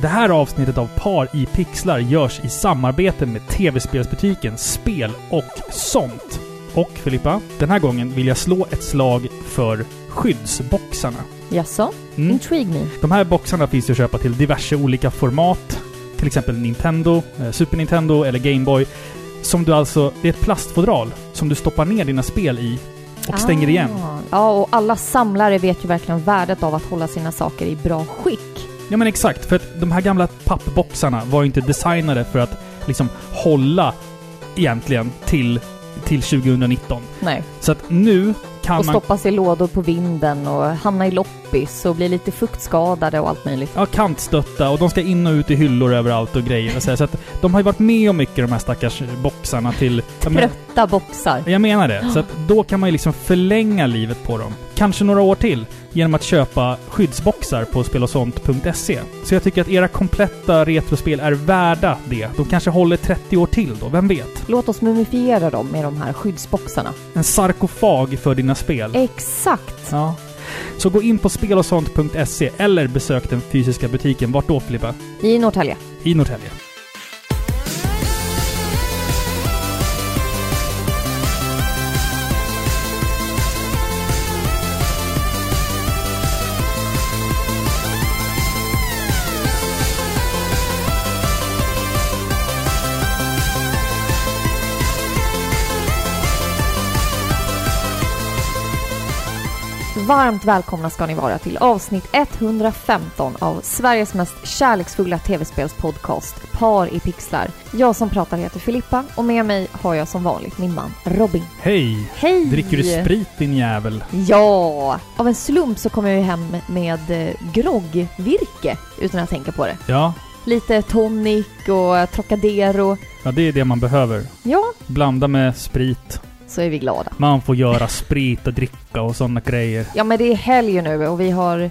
Det här avsnittet av Par i pixlar görs i samarbete med tv-spelsbutiken Spel och sånt. Och Filippa, den här gången vill jag slå ett slag för skyddsboxarna. Jaså? Mm. Intrigue me. De här boxarna finns att köpa till diverse olika format. Till exempel Nintendo, eh, Super Nintendo eller Game Boy. Som du alltså... Det är ett plastfodral som du stoppar ner dina spel i och stänger Ah. igen. Ja, och alla samlare vet ju verkligen värdet av att hålla sina saker i bra skick. Ja men exakt, för att de här gamla pappboxarna var ju inte designade för att liksom hålla egentligen till, till 2019. Nej. Så att nu kan Och man... stoppas i lådor på vinden och hamna i loppis och bli lite fuktskadade och allt möjligt. Ja, kantstötta och de ska in och ut i hyllor överallt och grejer. och Så, så att de har ju varit med om mycket de här stackars boxarna till... Jag, men, Trötta boxar. jag menar det. Så att då kan man ju liksom förlänga livet på dem. Kanske några år till. Genom att köpa skyddsboxar på spelosont.se. Så jag tycker att era kompletta retrospel är värda det. De kanske håller 30 år till då, vem vet? Låt oss mumifiera dem med de här skyddsboxarna. En sarkofag för dina spel. Exakt! Ja. Så gå in på spelosont.se eller besök den fysiska butiken. Vart då Filippa? I Norrtälje. I Norrtälje. Varmt välkomna ska ni vara till avsnitt 115 av Sveriges mest kärleksfulla tv-spelspodcast Par i pixlar. Jag som pratar heter Filippa och med mig har jag som vanligt min man Robin. Hej! Hej! Dricker du sprit din jävel? Ja! Av en slump så kom jag ju hem med eh, groggvirke utan att tänka på det. Ja. Lite tonic och Trocadero. Ja, det är det man behöver. Ja, Blanda med sprit. Så är vi glada. Man får göra sprit och dricka och sådana grejer. Ja men det är helg nu och vi har...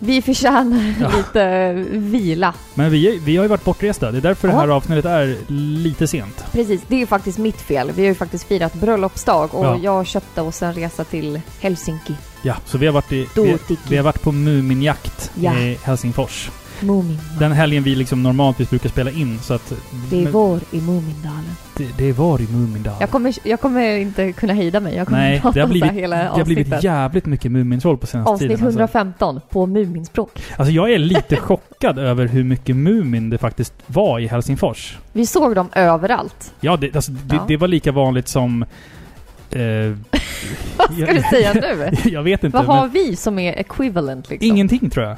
Vi förtjänar Ja. lite vila. Men vi, vi har ju varit bortresta. Det är därför det här Ja. avsnittet är lite sent. Precis, det är ju faktiskt mitt fel. Vi har ju faktiskt firat bröllopsdag och Ja. jag köpte oss en resa till Helsinki. Ja, så vi har varit i... Vi, vi har varit på Muminjakt Ja. i Helsingfors. Mumin. Den helgen vi liksom normaltvis brukar spela in, så att... Det är vår i Mumindalen. det, det var i Mumindalen. Jag kommer, jag kommer inte kunna hejda mig. Jag kommer Nej, prata det har blivit, hela det har blivit avsnittet. jävligt mycket Mumintroll på senaste Avsnitt tiden. Alltså. 115 på Muminspråk. alltså jag är lite chockad över hur mycket Mumin det faktiskt var i Helsingfors. Vi såg dem överallt. Ja, det, alltså, det, Ja. det var lika vanligt som... Eh, Vad ska du säga nu? jag vet inte. Vad har vi som är equivalent liksom? ingenting tror jag.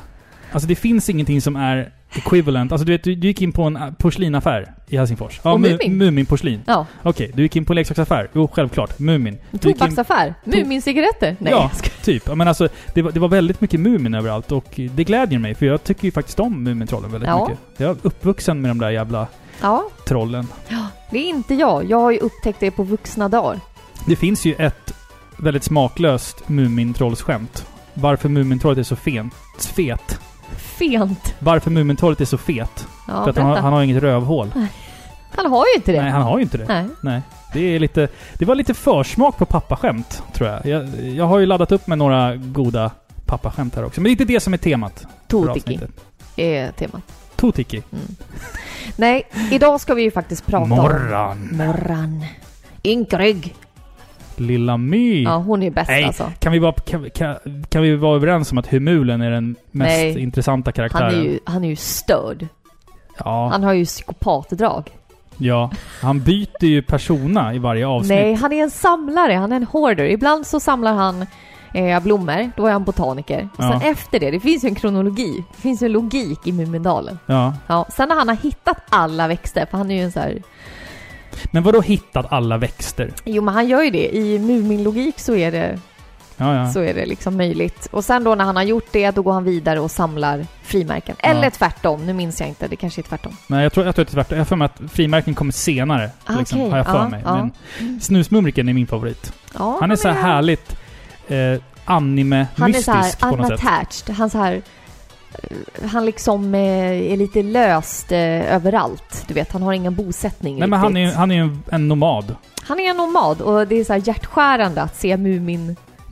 Alltså det finns ingenting som är equivalent. Alltså du vet, du, du gick in på en äh, porslinaffär i Helsingfors. Ja, Och Mu- Mumin? Mumin-porslin. Ja, Okej, du gick in på en leksaksaffär. Jo, självklart. Mumin. Du gick in- tobaksaffär. Mumincigaretter? Nej. Ja. jag Typ. Ja, Men alltså, det var, det var väldigt mycket Mumin överallt och det glädjer mig för jag tycker ju faktiskt om Mumintrollen väldigt Ja. mycket. Jag är uppvuxen med de där jävla Ja, trollen. det är inte jag. Jag har ju upptäckt det på vuxna dagar. Det finns ju ett väldigt smaklöst Mumintrollsskämt. Varför Mumintrollet är så fent, fet. Fent. Varför Mumintrollet är så fet. Ja, för att han har, han har inget rövhål. Han har ju inte det. Nej, han har ju inte det. Nej. Nej. Det är lite... Det var lite försmak på pappaskämt, tror jag. jag. Jag har ju laddat upp med några goda pappaskämt här också. Men det är inte det som är temat Totiki är temat. Totiki. Mm. Nej, idag ska vi ju faktiskt prata om... Morran. Morran. Ynkrygg. Lilla My. Ja, hon är bäst Nej, alltså. Kan vi, bara, kan, kan, kan vi vara överens om att Humulen är den mest Nej. intressanta Han karaktären? är ju, han är ju störd. Ja, Han har ju psykopatdrag. ja. Han byter ju persona i varje avsnitt. Nej, han är en samlare. Han är en hoarder. Ibland så samlar han eh, blommor. Då är han botaniker. Och sen Ja. efter det, det finns ju en kronologi. Det finns ju en logik i Mumindalen. Ja. Ja, sen när han har hittat alla växter, för han är ju en så här... Men vadå hittat alla växter? Jo, men han gör ju det. I Mumin-logik så är det Ja, ja. så är det liksom möjligt. Och sen då när han har gjort det, då går han vidare och samlar frimärken. Eller Ja. tvärtom, nu minns jag inte, det kanske är tvärtom. Nej, jag tror, jag tror att det är tvärtom. Jag har för mig att frimärken kommer senare. Ah, liksom, okej. har jag för Ja, mig. ja. Men Snusmumriken är min favorit. Ja, Han är så här härligt eh, Han är anime-mystisk så här på något sätt. unattached. Han så här... Han liksom eh, är lite löst eh, överallt. Du vet, han har ingen bosättning Nej, men han är ju riktigt. han är en, nomad. han är en nomad och det är så här hjärtskärande att se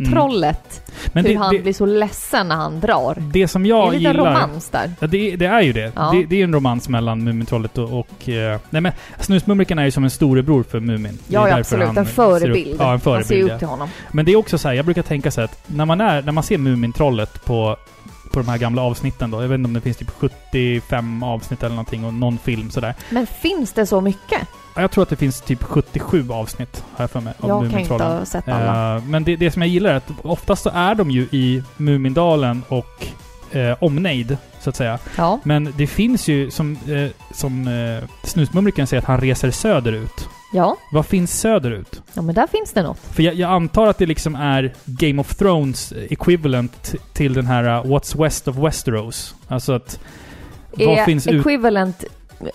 Mm. trollet. Men hur det, han det, blir så ledsen när han drar. det som det är jag lite gillar... romans där. Ja, det, det är ju det. Ja. det. Är en romans mellan Mumintrollet och... och eh, nej men Snusmumriken är ju som en storebror för Mumin. Ja, ja absolut. han En ser förebild. Upp, ja, en Man ser förebild. upp Ja. till honom. Men det är också så här, jag brukar tänka så att när man, är, när man ser Mumintrollet på, på de här gamla avsnitten då, jag vet inte om det finns typ 75 avsnitt eller någonting och någon film sådär. Men finns det så mycket? Ja, Jag tror att det finns typ 77 avsnitt, har jag för mig, Jag kan inte ha sett alla. Eh, men det, det som jag gillar är att oftast så är de ju i Mumindalen och eh, omnejd, så att säga. Ja. Men det finns ju, som, eh, som eh, Snusmumriken säger, att han reser söderut. Ja. Vad finns söderut? Ja, men där finns det något. För jag, jag antar att det liksom är Game of Thrones equivalent t- till den här uh, What's West of Westeros. Alltså att... Vad är finns ut... equivalent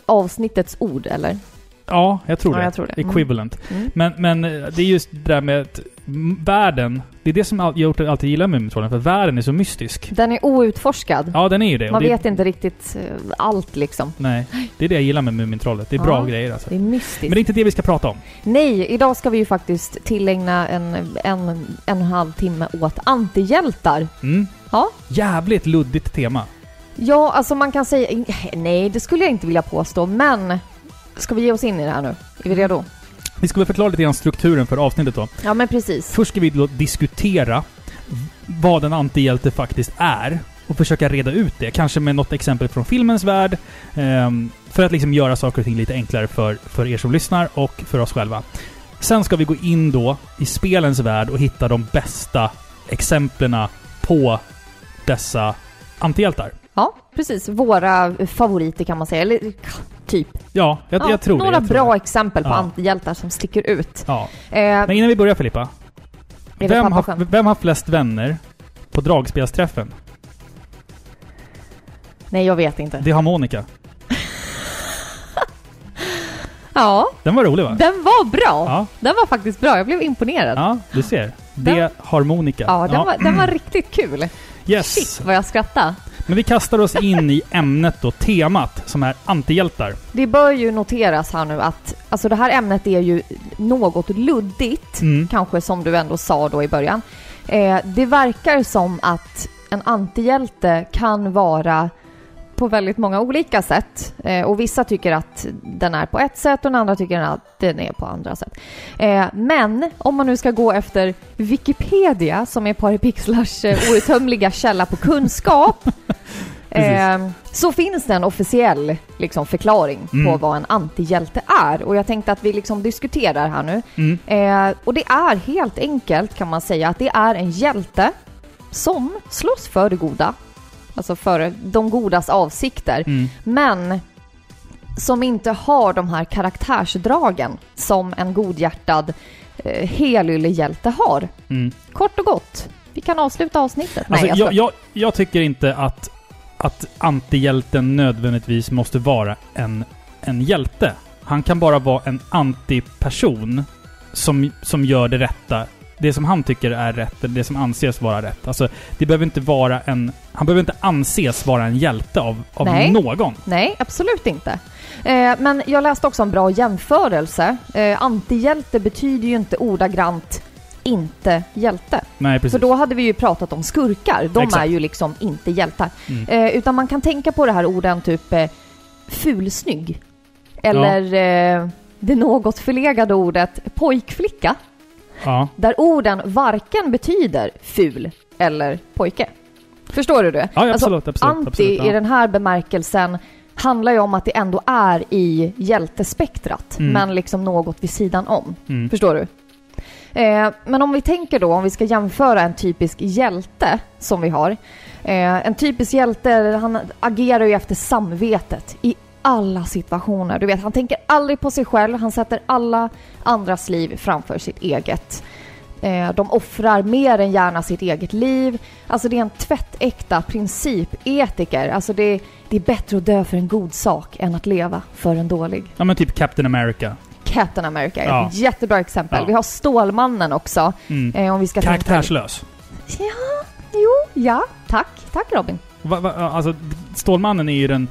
avsnittets ord, eller? Ja, jag tror Ja, det. jag tror det. Mm. Equivalent. Mm. Men, men eh, det är just det där med att världen... Det är det som jag gjort alltid gillar Mumintrollen, för världen är så mystisk. Den är outforskad. Ja, den är ju det. Man det, vet inte riktigt eh, allt liksom. Nej, det är det jag gillar med Mumintrollet. Det är bra Ja. grejer alltså. Det är mystiskt. Men det är inte det vi ska prata om. Nej, idag ska vi ju faktiskt tillägna en, en, en och en halv timme åt antihjältar. Mm. Ja. Jävligt luddigt tema. Ja, alltså man kan säga... Nej, det skulle jag inte vilja påstå, men... Ska vi ge oss in i det här nu? Är vi redo? Vi ska väl förklara lite grann strukturen för avsnittet då. Ja, men precis. Först ska vi då diskutera vad en antihjälte faktiskt är och försöka reda ut det. Kanske med något exempel från filmens värld. ehm, för att liksom göra saker och ting lite enklare för, för er som lyssnar och för oss själva. Sen ska vi gå in då i spelens värld och hitta de bästa exemplen på dessa antihjältar. Ja, precis. Våra favoriter kan man säga. Eller typ. Ja, jag, Ja, jag tror det. några jag tror bra det. exempel på Ja. antihjältar som sticker ut. Ja. Eh, Men innan vi börjar Filippa. det Vem har, vem har flest vänner på dragspelsträffen? Nej, jag vet inte. Det har Monica. Ja, Den var rolig va? den var bra. Ja, Den var faktiskt bra. Jag blev imponerad. ja du ser. Det Den- har Monica. Ja, den, Var, den var riktigt kul. Yes. Shit vad jag skrattade. Men vi kastar oss in i ämnet då, temat, som är antihjältar. Det bör ju noteras här nu att alltså det här ämnet är ju något luddigt, Mm. kanske som du ändå sa då i början. Eh, det verkar som att en antihjälte kan vara på väldigt många olika sätt. Eh, och vissa tycker att den är på ett sätt och den andra tycker att den är på andra sätt. Eh, men om man nu ska gå efter Wikipedia, som är Paripixlars eh, outtömliga källa på kunskap, eh, så finns det en officiell liksom, förklaring på Mm. vad en antihjälte är. Och jag tänkte att vi liksom diskuterar här nu. Mm. Eh, och det är helt enkelt kan man säga att det är en hjälte som slåss för det goda. Alltså för de godas avsikter. Mm. Men som inte har de här karaktärsdragen som en godhjärtad eh, helyllehjälte har. Mm. Kort och gott. Vi kan avsluta avsnittet. Alltså, Nej, jag jag, jag tycker inte att, att antihjälten nödvändigtvis måste vara en, en hjälte. Han kan bara vara en antiperson som, som gör det rätta. Det som han tycker är rätt, eller det som anses vara rätt. Alltså, det behöver inte vara en... Han behöver inte anses vara en hjälte av, av Nej. någon. Nej, absolut inte. Eh, men jag läste också en bra jämförelse. Eh, antihjälte betyder ju inte ordagrant inte hjälte. Nej, precis. För då hade vi ju pratat om skurkar. De Exakt. är ju liksom inte hjältar. Mm. Eh, utan man kan tänka på det här orden typ eh, fulsnygg. Eller eh, det något förlegade ordet pojkflicka. Ja. Där orden varken betyder ful eller pojke. Förstår du det? Ja, Alltså, absolut. absolut, Anti absolut ja. i den här bemärkelsen handlar ju om att det ändå är i hjältespektrat, Mm. men liksom något vid sidan om. Mm. Förstår du? Eh, men om vi tänker då, om vi ska jämföra en typisk hjälte som vi har. Eh, en typisk hjälte, han agerar ju efter samvetet i alla situationer. Du vet, han tänker aldrig på sig själv, han sätter alla andras liv framför sitt eget. Eh, de offrar mer än gärna sitt eget liv. Alltså det är en tvättäkta principetiker. Alltså det, det är bättre att dö för en god sak än att leva för en dålig. Ja, men typ Captain America. Captain America är Ja. ett jättebra exempel. Ja. Vi har Stålmannen också. Mm. Eh, om vi ska Karaktärslös. Ja, jo, ja. Tack, tack Robin. Va, va, alltså, Stålmannen är ju den...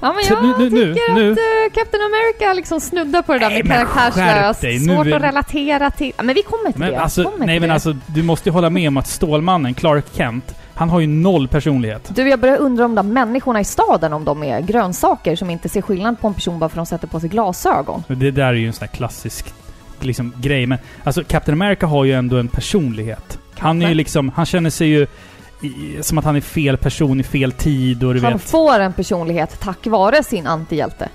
Ja, men jag nu- nu- tycker nu- att eh, Captain America liksom snuddar på det där Nej, med men karaktärslös, skärp dig, nu svårt är- att relatera till. Men vi kommer till Men det. alltså, kommer nej till men det. alltså, du måste ju hålla med om att Stålmannen, Clark Kent, han har ju noll personlighet. Du, jag börjar undra om de människorna i staden, om de är grönsaker som inte ser skillnad på en person bara för att de sätter på sig glasögon. Det där är ju en sån här klassisk liksom, grej. Men alltså, Captain America har ju ändå en personlighet. Han är ju liksom, han känner sig ju som att han är fel person i fel tid och du Han vet... får en personlighet tack vare sin antihjälte.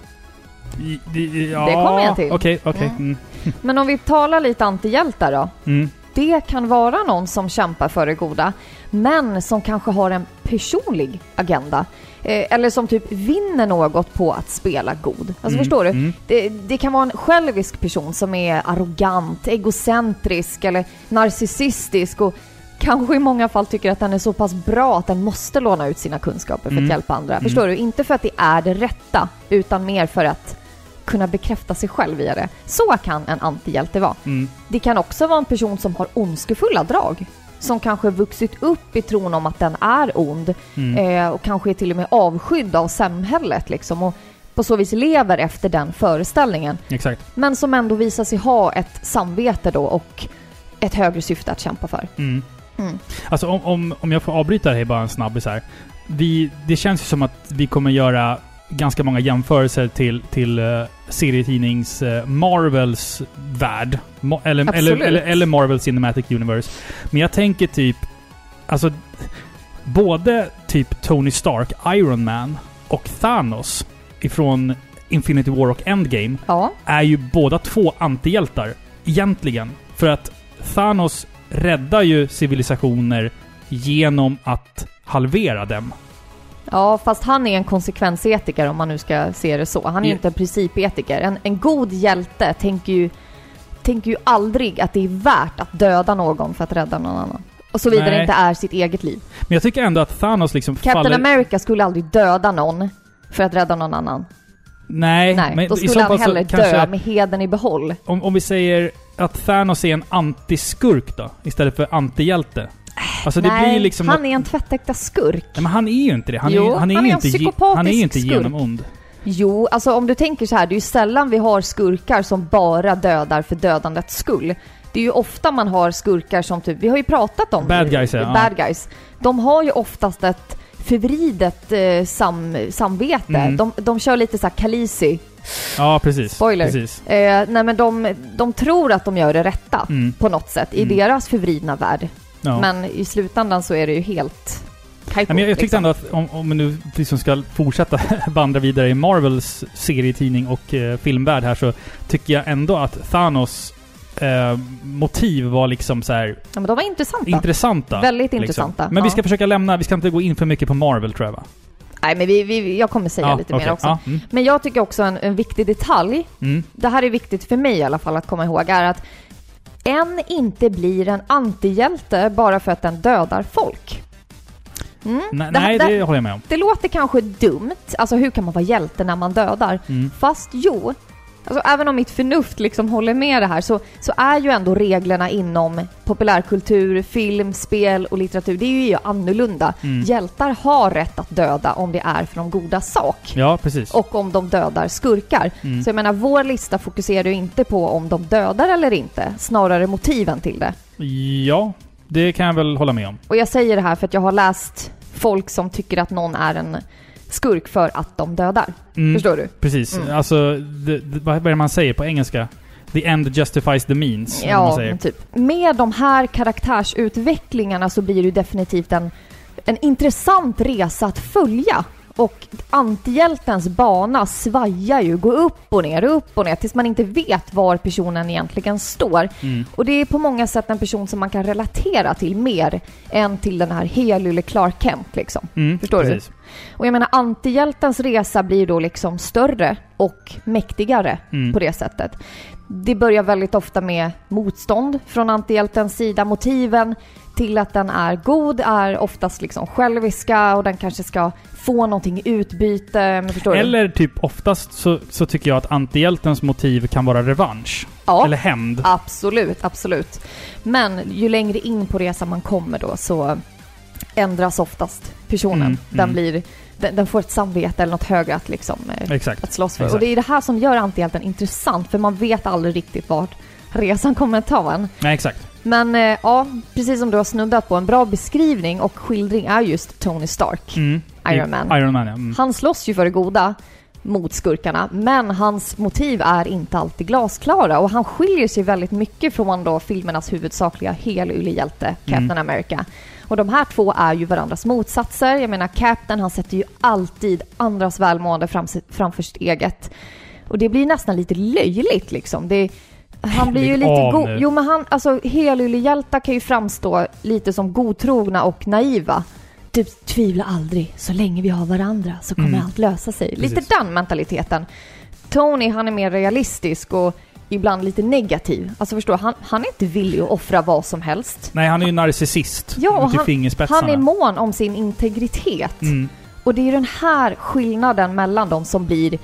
I, i, ja, Det kommer jag till. Okej, okej. Mm. Mm. Men om vi talar lite antihjältar då. Mm. Det kan vara någon som kämpar för det goda, men som kanske har en personlig agenda. Eh, eller som typ vinner något på att spela god. Alltså Mm, förstår du? mm. Det, det kan vara en självisk person som är arrogant, egocentrisk eller narcissistisk och kanske i många fall tycker att den är så pass bra att den måste låna ut sina kunskaper för Mm. att hjälpa andra. Mm. Förstår du? Inte för att det är det rätta, utan mer för att kunna bekräfta sig själv via det. Så kan en antihjälte vara. Mm. Det kan också vara en person som har ondskefulla drag. Som kanske vuxit upp i tron om att den är ond Mm. eh, och kanske är till och med avskydd av samhället liksom. Och på så vis lever efter den föreställningen. Exakt. Men som ändå visar sig ha ett samvete då och ett högre syfte att kämpa för. Mm. Mm. Alltså om, om, om jag får avbryta det här bara en snabbis här. Vi, det känns ju som att vi kommer göra ganska många jämförelser till, till uh, serietidnings eh, Marvels värld. Ma- eller, eller, eller, eller Marvel Cinematic Universe. Men jag tänker typ... Alltså... Både typ Tony Stark, Iron Man och Thanos ifrån Infinity War och Endgame Ja, är ju båda två antihjältar. Egentligen. För att Thanos räddar ju civilisationer genom att halvera dem. ja, fast han är en konsekvensetiker om man nu ska se det så. Han är ju inte en principetiker. En, en god hjälte tänker ju, tänker ju aldrig att det är värt att döda någon för att rädda någon annan. Och så vidare Nej. inte är sitt eget liv. Men jag tycker ändå att Thanos liksom Captain faller... America skulle aldrig döda någon för att rädda någon annan. Nej, Nej, men då i så skulle han fall så hellre kanske... dö med heden i behåll. Om, om vi säger att Thanos är en antiskurk då, istället för antihjälte. Alltså Nej, liksom... han något- är en tvättäkta skurk. Nej, men han är ju inte det. Han Jo, är, han är han är en inte, ge- psykopatisk han är ju inte skurk. genomond. Jo, alltså om du tänker så här, det är ju sällan vi har skurkar som bara dödar för dödandets skull. Det är ju ofta man har skurkar som typ, vi har ju pratat om Bad guys, ja. bad guys. De har ju oftast ett förvridet eh, sam, samvete. Mm. De, de kör lite så här Khaleesi. Ja, precis. Spoiler. Precis. Eh, nej men de, de tror att de gör det rätta Mm. på något sätt i Mm. deras förvridna värld. Ja. Men i slutändan så är det ju helt kajko, Ja, men jag, jag tyckte liksom. ändå att om, om vi nu liksom ska fortsätta vandra vidare i Marvels serietidning och eh, filmvärld här så tycker jag ändå att Thanos eh, motiv var liksom så här Ja, men de var intressanta. intressanta. Väldigt liksom. intressanta. Men vi ja. ska försöka lämna, vi ska inte gå in för mycket på Marvel tror jag va? Nej, men vi, vi, jag kommer säga lite okej. mer också. Ja, mm, Men jag tycker också en, en viktig detalj, mm. det här är viktigt för mig i alla fall att komma ihåg, är att en inte blir en antihjälte bara för att den dödar folk. Mm? Nej, Det nej, det- det håller jag med om. Det låter kanske dumt, alltså hur kan man vara hjälte när man dödar? Mm. Fast jo, alltså även om mitt förnuft liksom håller med det här så, så är ju ändå reglerna inom populärkultur, film, spel och litteratur, det är ju annorlunda. Mm. Hjältar har rätt att döda om det är för de goda sak. Ja, precis. Och om de dödar skurkar. Mm. Så jag menar, vår lista fokuserar ju inte på om de dödar eller inte, snarare motiven till det. Ja, det kan jag väl hålla med om. Och jag säger det här för att jag har läst folk som tycker att någon är en skurk för att de dödar. Mm. Förstår du? Precis. Mm. Alltså, det, det, vad är det man säger på engelska? The end justifies the means. Ja, typ. Med de här karaktärsutvecklingarna så blir det ju definitivt en, en intressant resa att följa. Och antihjältens bana svajar ju, går upp och ner, upp och ner tills man inte vet var personen egentligen står. Mm. Och det är på många sätt en person som man kan relatera till mer än till den här helylle Clark Kent liksom. Mm, Förstår du? Och jag menar antihjältens resa blir då liksom större och mäktigare Mm. på det sättet. Det börjar väldigt ofta med motstånd från antihjältens sida. Motiven till att den är god är oftast liksom själviska och den kanske ska få någonting i utbyte. Du? Eller typ oftast så, så tycker jag att antihjältens motiv kan vara revansch. Ja. Eller hämnd. Absolut, absolut. Men ju längre in på resan man kommer då så ändras oftast personen. Mm, Den, mm. blir, den, den får ett samvete eller något högre att, liksom, eh, Exakt. att slåss för. Exakt. Och det är det här som gör antihjälten intressant, för man vet aldrig riktigt vart resan kommer att ta en. Nej, exakt. Men eh, ja, precis som du har snuddat på, en bra beskrivning och skildring är just Tony Stark. Mm. Iron Man. Iron Man, ja. Mm. Han slåss ju för det goda mot skurkarna, men hans motiv är inte alltid glasklara och han skiljer sig väldigt mycket från då filmernas huvudsakliga helyllehjälte, Captain Mm. America. Och de här två är ju varandras motsatser. Jag menar, Captain han sätter ju alltid andras välmående fram, framför sitt eget. Och det blir nästan lite löjligt liksom. Det, han blir ju lite god. Jo men han, alltså helyllehjältar kan ju framstå lite som godtrogna och naiva. Du tvivla aldrig, så länge vi har varandra så kommer Mm. allt lösa sig. Lite Precis. den mentaliteten. Tony han är mer realistisk och ibland lite negativ. Alltså förstår han, han är inte villig att offra vad som helst. Nej, han är ju narcissist. Ja, och han-. Han är mån om sin integritet. Mm. Och det är den här skillnaden mellan dem som blir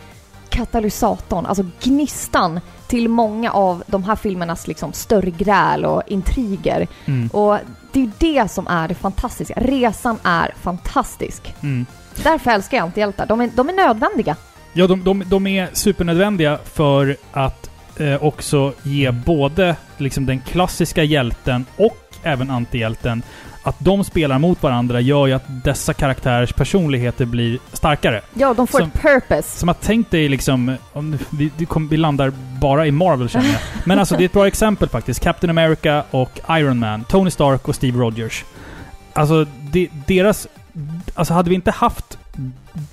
katalysatorn, alltså gnistan till många av de här filmernas liksom större gräl och intriger. Mm. Och det är ju det som är det fantastiska. Resan är fantastisk. Mm. Därför älskar jag antihjältar. De är, de är nödvändiga. Ja, de, de, de är supernödvändiga för att eh, också ge både liksom den klassiska hjälten och även antihjälten att de spelar mot varandra gör ju att dessa karaktärers personligheter blir starkare. Ja, de får Som- ett purpose. Som att tänk dig liksom, om vi, vi, landar bara i Marvel känner jag. Men alltså det är ett bra exempel faktiskt. Captain America och Iron Man. Tony Stark och Steve Rogers. Alltså de, deras... Alltså hade vi inte haft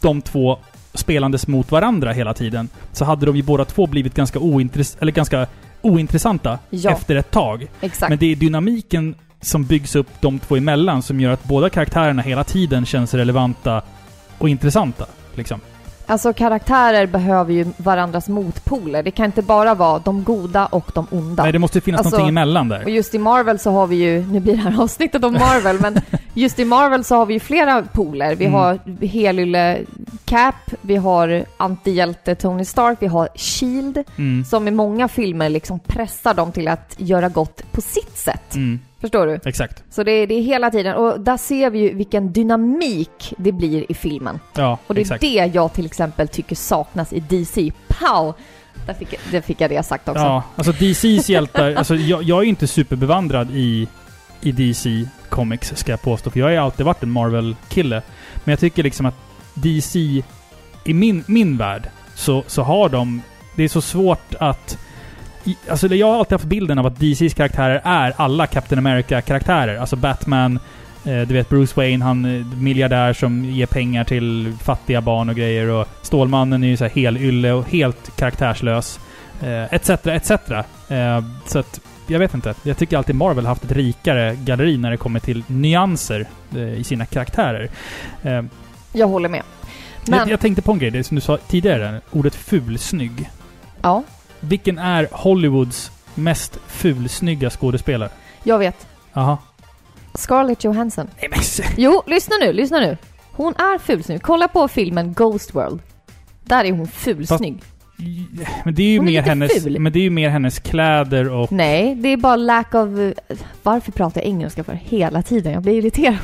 de två spelandes mot varandra hela tiden så hade de ju båda två blivit ganska, ointress- eller ganska ointressanta Ja. efter ett tag. Exakt. Men det är dynamiken som byggs upp de två emellan som gör att båda karaktärerna hela tiden känns relevanta och intressanta. Liksom. Alltså karaktärer behöver ju varandras motpoler. Det kan inte bara vara de goda och de onda. Nej, det måste finnas Alltså, någonting emellan där. Och just i Marvel så har vi ju, nu blir det här avsnittet om Marvel, men just i Marvel så har vi ju flera poler. Vi Mm. har helylle Cap, vi har antihjälte Tony Stark, vi har Shield, Mm. som i många filmer liksom pressar dem till att göra gott på sitt sätt. Mm. Förstår du? Exakt. Så det är, det är hela tiden, och där ser vi ju vilken dynamik det blir i filmen. Ja, Och det är exakt. det jag till exempel tycker saknas i DC. Pow! Där fick, jag- där fick jag det sagt också. Ja, alltså DCs hjältar... alltså jag, jag är ju inte superbevandrad i, i DC Comics, ska jag påstå. För jag har ju alltid varit en Marvel-kille. Men jag tycker liksom att DC, i min, min värld, så, så har de... Det är så svårt att... Alltså jag har alltid haft bilden av att DCs karaktärer är alla Captain America-karaktärer. Alltså Batman, eh, du vet Bruce Wayne, han eh, miljardär som ger pengar till fattiga barn och grejer. Och Stålmannen är ju så här helylle och helt karaktärslös. Etc, etc. Eh, så att, jag vet inte. Jag tycker alltid Marvel har haft ett rikare galleri när det kommer till nyanser i sina karaktärer. Jag håller med. Men, jag, jag tänkte på en grej, det som du sa tidigare, ordet fulsnygg. ja, Vilken är Hollywoods mest fulsnygga skådespelare? jag vet. Jaha. Scarlett Johansson. Nej men Jo, lyssna nu, lyssna nu. Hon är fulsnygg. Kolla på filmen Ghost World. Där är hon fulsnygg. Men det är ju Hon är mer lite hennes... ful. Men det är ju mer hennes kläder och... Nej, det är bara lack of... Varför pratar jag engelska för hela tiden? Jag blir irriterad.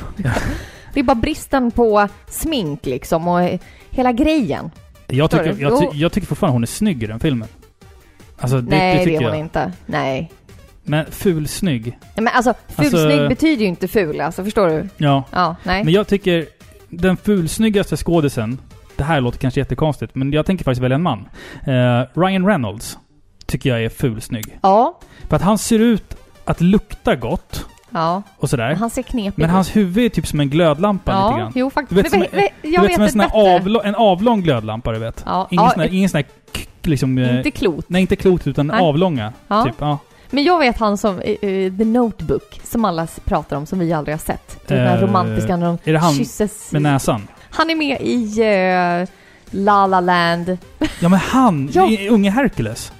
det är bara bristen på smink liksom och hela grejen. Jag tycker, jag, jag tycker fortfarande hon är snygg i den filmen. Alltså det, Nej, det det, är hon jag. inte. Nej. Men fulsnygg? Nej, Men alltså, fulsnygg Alltså- betyder ju inte ful, alltså förstår du? Ja. Ja, nej. Men jag tycker den fulsnyggaste skådisen, det här låter kanske jättekonstigt, men jag tänker faktiskt välja en man. Eh, Ryan Reynolds tycker jag är fulsnygg. Ja, För att han ser ut att lukta gott ja. och sådär. Han ser knepig Men ut. hans huvud är typ som en glödlampa lite Ja, grann. jo faktiskt. Du vet, som, Men en- vet- du jag vet, som en sån avlång, en avlång glödlampa, du vet. Ja, Ingen, ja, sån här, ingen sån här liksom... eh, inte klot. Nej, inte klot utan Nej. avlånga. Ja. Typ, ja. Men jag vet han som, eh, The Notebook, som alla pratar om, som vi aldrig har sett. Den här romantiska när de är det han kysses. Med näsan. Han är med i uh, La La Land. Ja men han! Ja. Unge Hercules.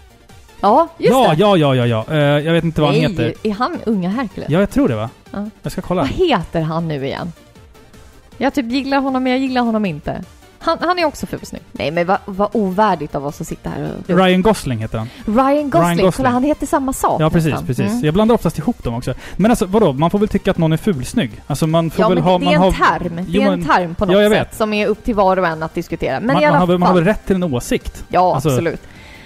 Ja, just ja, det. ja, ja, ja, ja. Eh, jag vet inte vad han Nej, heter. är han unga Hercules? Ja, jag tror det va? Ja. Jag ska kolla. Vad heter han nu igen? Jag typ gillar honom, men jag gillar honom inte. Han, han är också fulsnygg. Nej men vad vad ovärdigt av oss att sitta här och... Ryan Gosling heter han. Ryan Gosling, Gosling. kolla han heter samma sak Ja, precis, nästan. precis. Mm. Jag blandar oftast ihop dem också. Men alltså, vadå? Man får väl tycka att någon är fulsnygg? Alltså man får Ja väl men ha... det, det man är en har, term. Det är en men- term på något Ja, jag sätt vet. som är upp till var och en att diskutera. Men man, i alla man, har, fall... man har väl rätt till en åsikt? Ja, Alltså- absolut.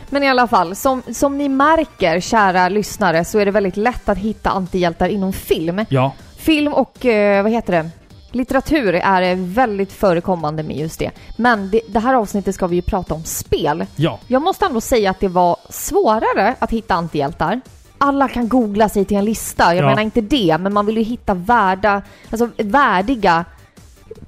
Men i alla fall, som, som ni märker, kära lyssnare, så är det väldigt lätt att hitta antihjältar inom film. Ja. Film och, eh, vad heter det? Litteratur är väldigt förekommande med just det. Men det, det här avsnittet ska vi ju prata om spel. Ja. Jag måste ändå säga att det var svårare att hitta antihjältar. Alla kan googla sig till en lista, jag Ja. menar inte det, men man vill ju hitta värda, alltså värdiga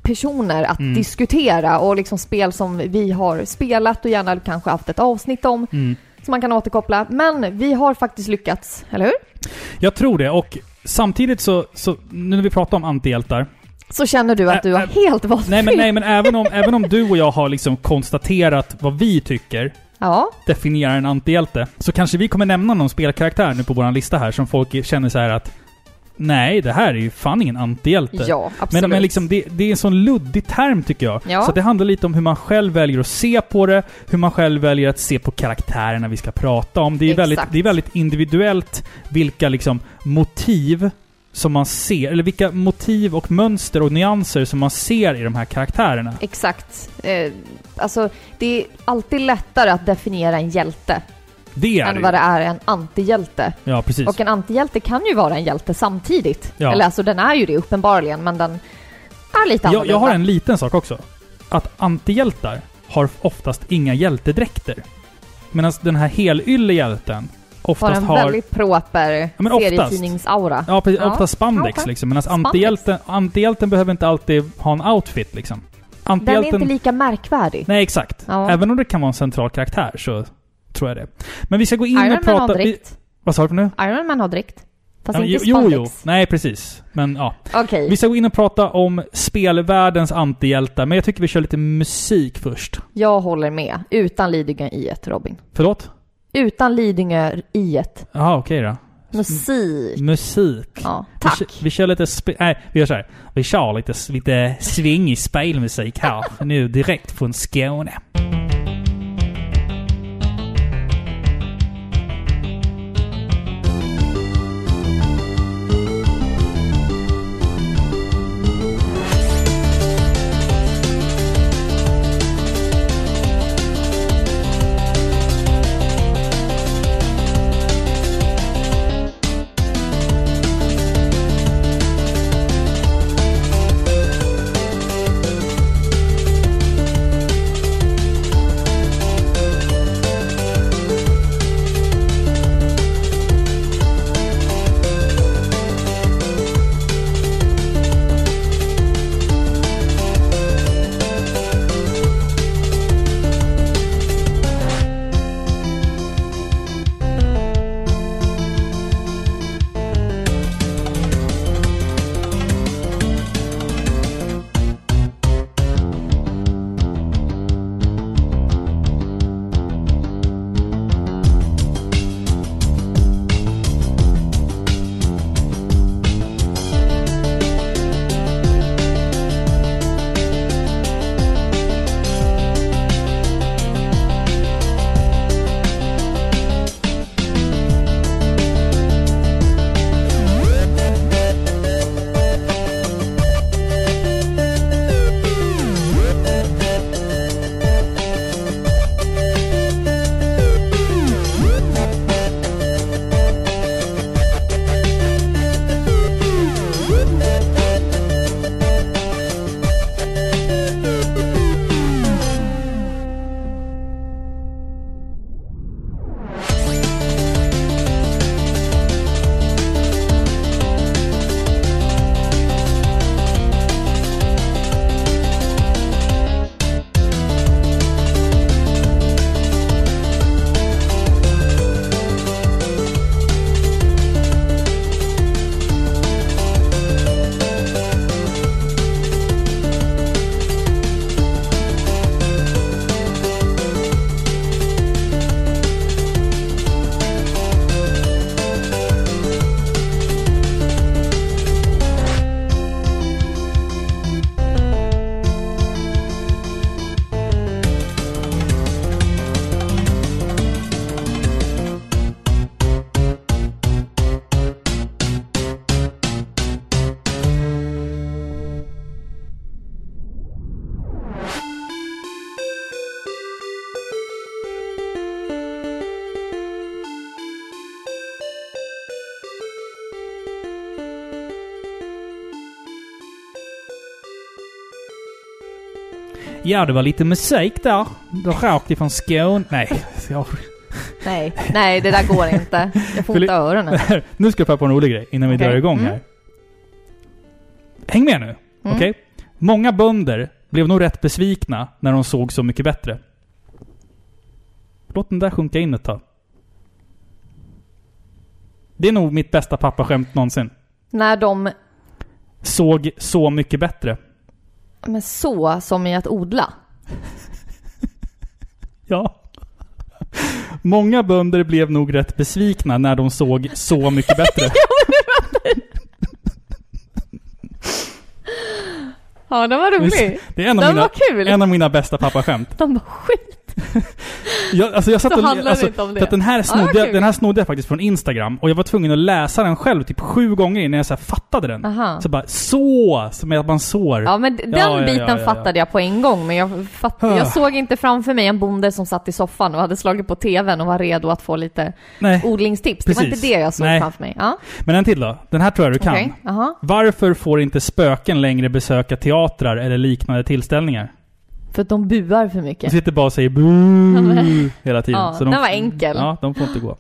personer att Mm. diskutera och liksom spel som vi har spelat och gärna kanske haft ett avsnitt om Mm. som man kan återkoppla. Men vi har faktiskt lyckats, eller hur? Jag tror det. Och samtidigt så, så nu när vi pratar om antihjältar. Så känner du att du har helt valt Nej men, nej, men även, om, även om du och jag har liksom konstaterat vad vi tycker Ja, definierar en antihjälte, så kanske vi kommer nämna någon spelkaraktär nu på vår lista här som folk känner så här att Nej, det här är ju fan ingen antihjälte. ja absolut. Men, men liksom, det, det är en sån luddig term tycker jag. Ja. Så det handlar lite om hur man själv väljer att se på det, hur man själv väljer att se på karaktärerna vi ska prata om. Det är, Exakt. väldigt, det är väldigt individuellt vilka liksom motiv som man ser, eller vilka motiv och mönster och nyanser som man ser i de här karaktärerna. Exakt. Eh, alltså, det är alltid lättare att definiera en hjälte Det är än det vad det är en antihjälte. Ja, precis. Och en antihjälte kan ju vara en hjälte samtidigt. Ja. Eller alltså, den är ju det uppenbarligen, men den är lite Jag, annorlunda. jag har en liten sak också. Att antihjältar har oftast inga hjältedräkter. Medan den här helylle hjälten har oftast en har... väldigt proper Ja, men oftast. serietidningsaura. Ja, precis. Ja. Ofta spandex Ja, okej. liksom. Medan antihjälten, antihjälten behöver inte alltid ha en outfit liksom. Den är inte lika märkvärdig. Nej, exakt. Ja. Även om det kan vara en central karaktär så tror jag det. Men vi ska gå in Iron och Man har prata... Vi, dräkt. vad sa du nu? Iron Man har dräkt. Fast Ja, inte jo, spandex. jo. Nej, precis. Men ja. Okej. Vi ska gå in och prata om spelvärldens antihjältar, men jag tycker vi kör lite musik först. Jag håller med. Utan Lidingö i ett, Robin. Förlåt? Utan Lidingö i ett. Jaha, okej då. Musik. Musik. Ja, Vi, tack. kö- vi kör lite... Spe- nej, vi gör så här. Vi kör lite, lite svingig spelmusik här. nu direkt från Skåne. Ja, det var lite musik där. Då rakt ifrån Skåne. Nej, jag... Nej, nej det där går inte. Jag får ont öronen. nu ska jag på en rolig grej innan vi Okej. drar igång här. Mm. Häng med nu, Mm. okej? Många bönder blev nog rätt besvikna när de såg Så mycket bättre. Låt den där sjunka in ett tag. Det är nog mitt bästa pappaskämt någonsin. När de, Såg Så mycket bättre. Men så som i att odla. Ja. Många bönder blev nog rätt besvikna när de såg Så mycket bättre. Ja, den var rolig. Det är en av, Den mina, var kul. en av mina bästa pappaskämt. De var skit. Jag, alltså jag satt och, alltså, inte om det. För att den här, snodde, jag- kul. den här snodde jag faktiskt från Instagram och jag var tvungen att läsa den själv typ sju gånger innan jag så fattade den. Aha. Så bara så, som att man sår. Ja, men den Ja, biten ja, ja, fattade jag på en gång, men jag, fatt, Ah. jag såg inte framför mig en bonde som satt i soffan och hade slagit på TVn och var redo att få lite Nej. odlingstips. Det var Precis. inte det jag såg Nej. framför mig. Men en till då. Den här tror jag du kan. Aha. Varför får inte spöken längre besöka teatrar eller liknande tillställningar? För att de buar för De mycket. sitter bara och säger bu hela tiden. Ja, Så de, den var enkel. Ja, de får inte gå.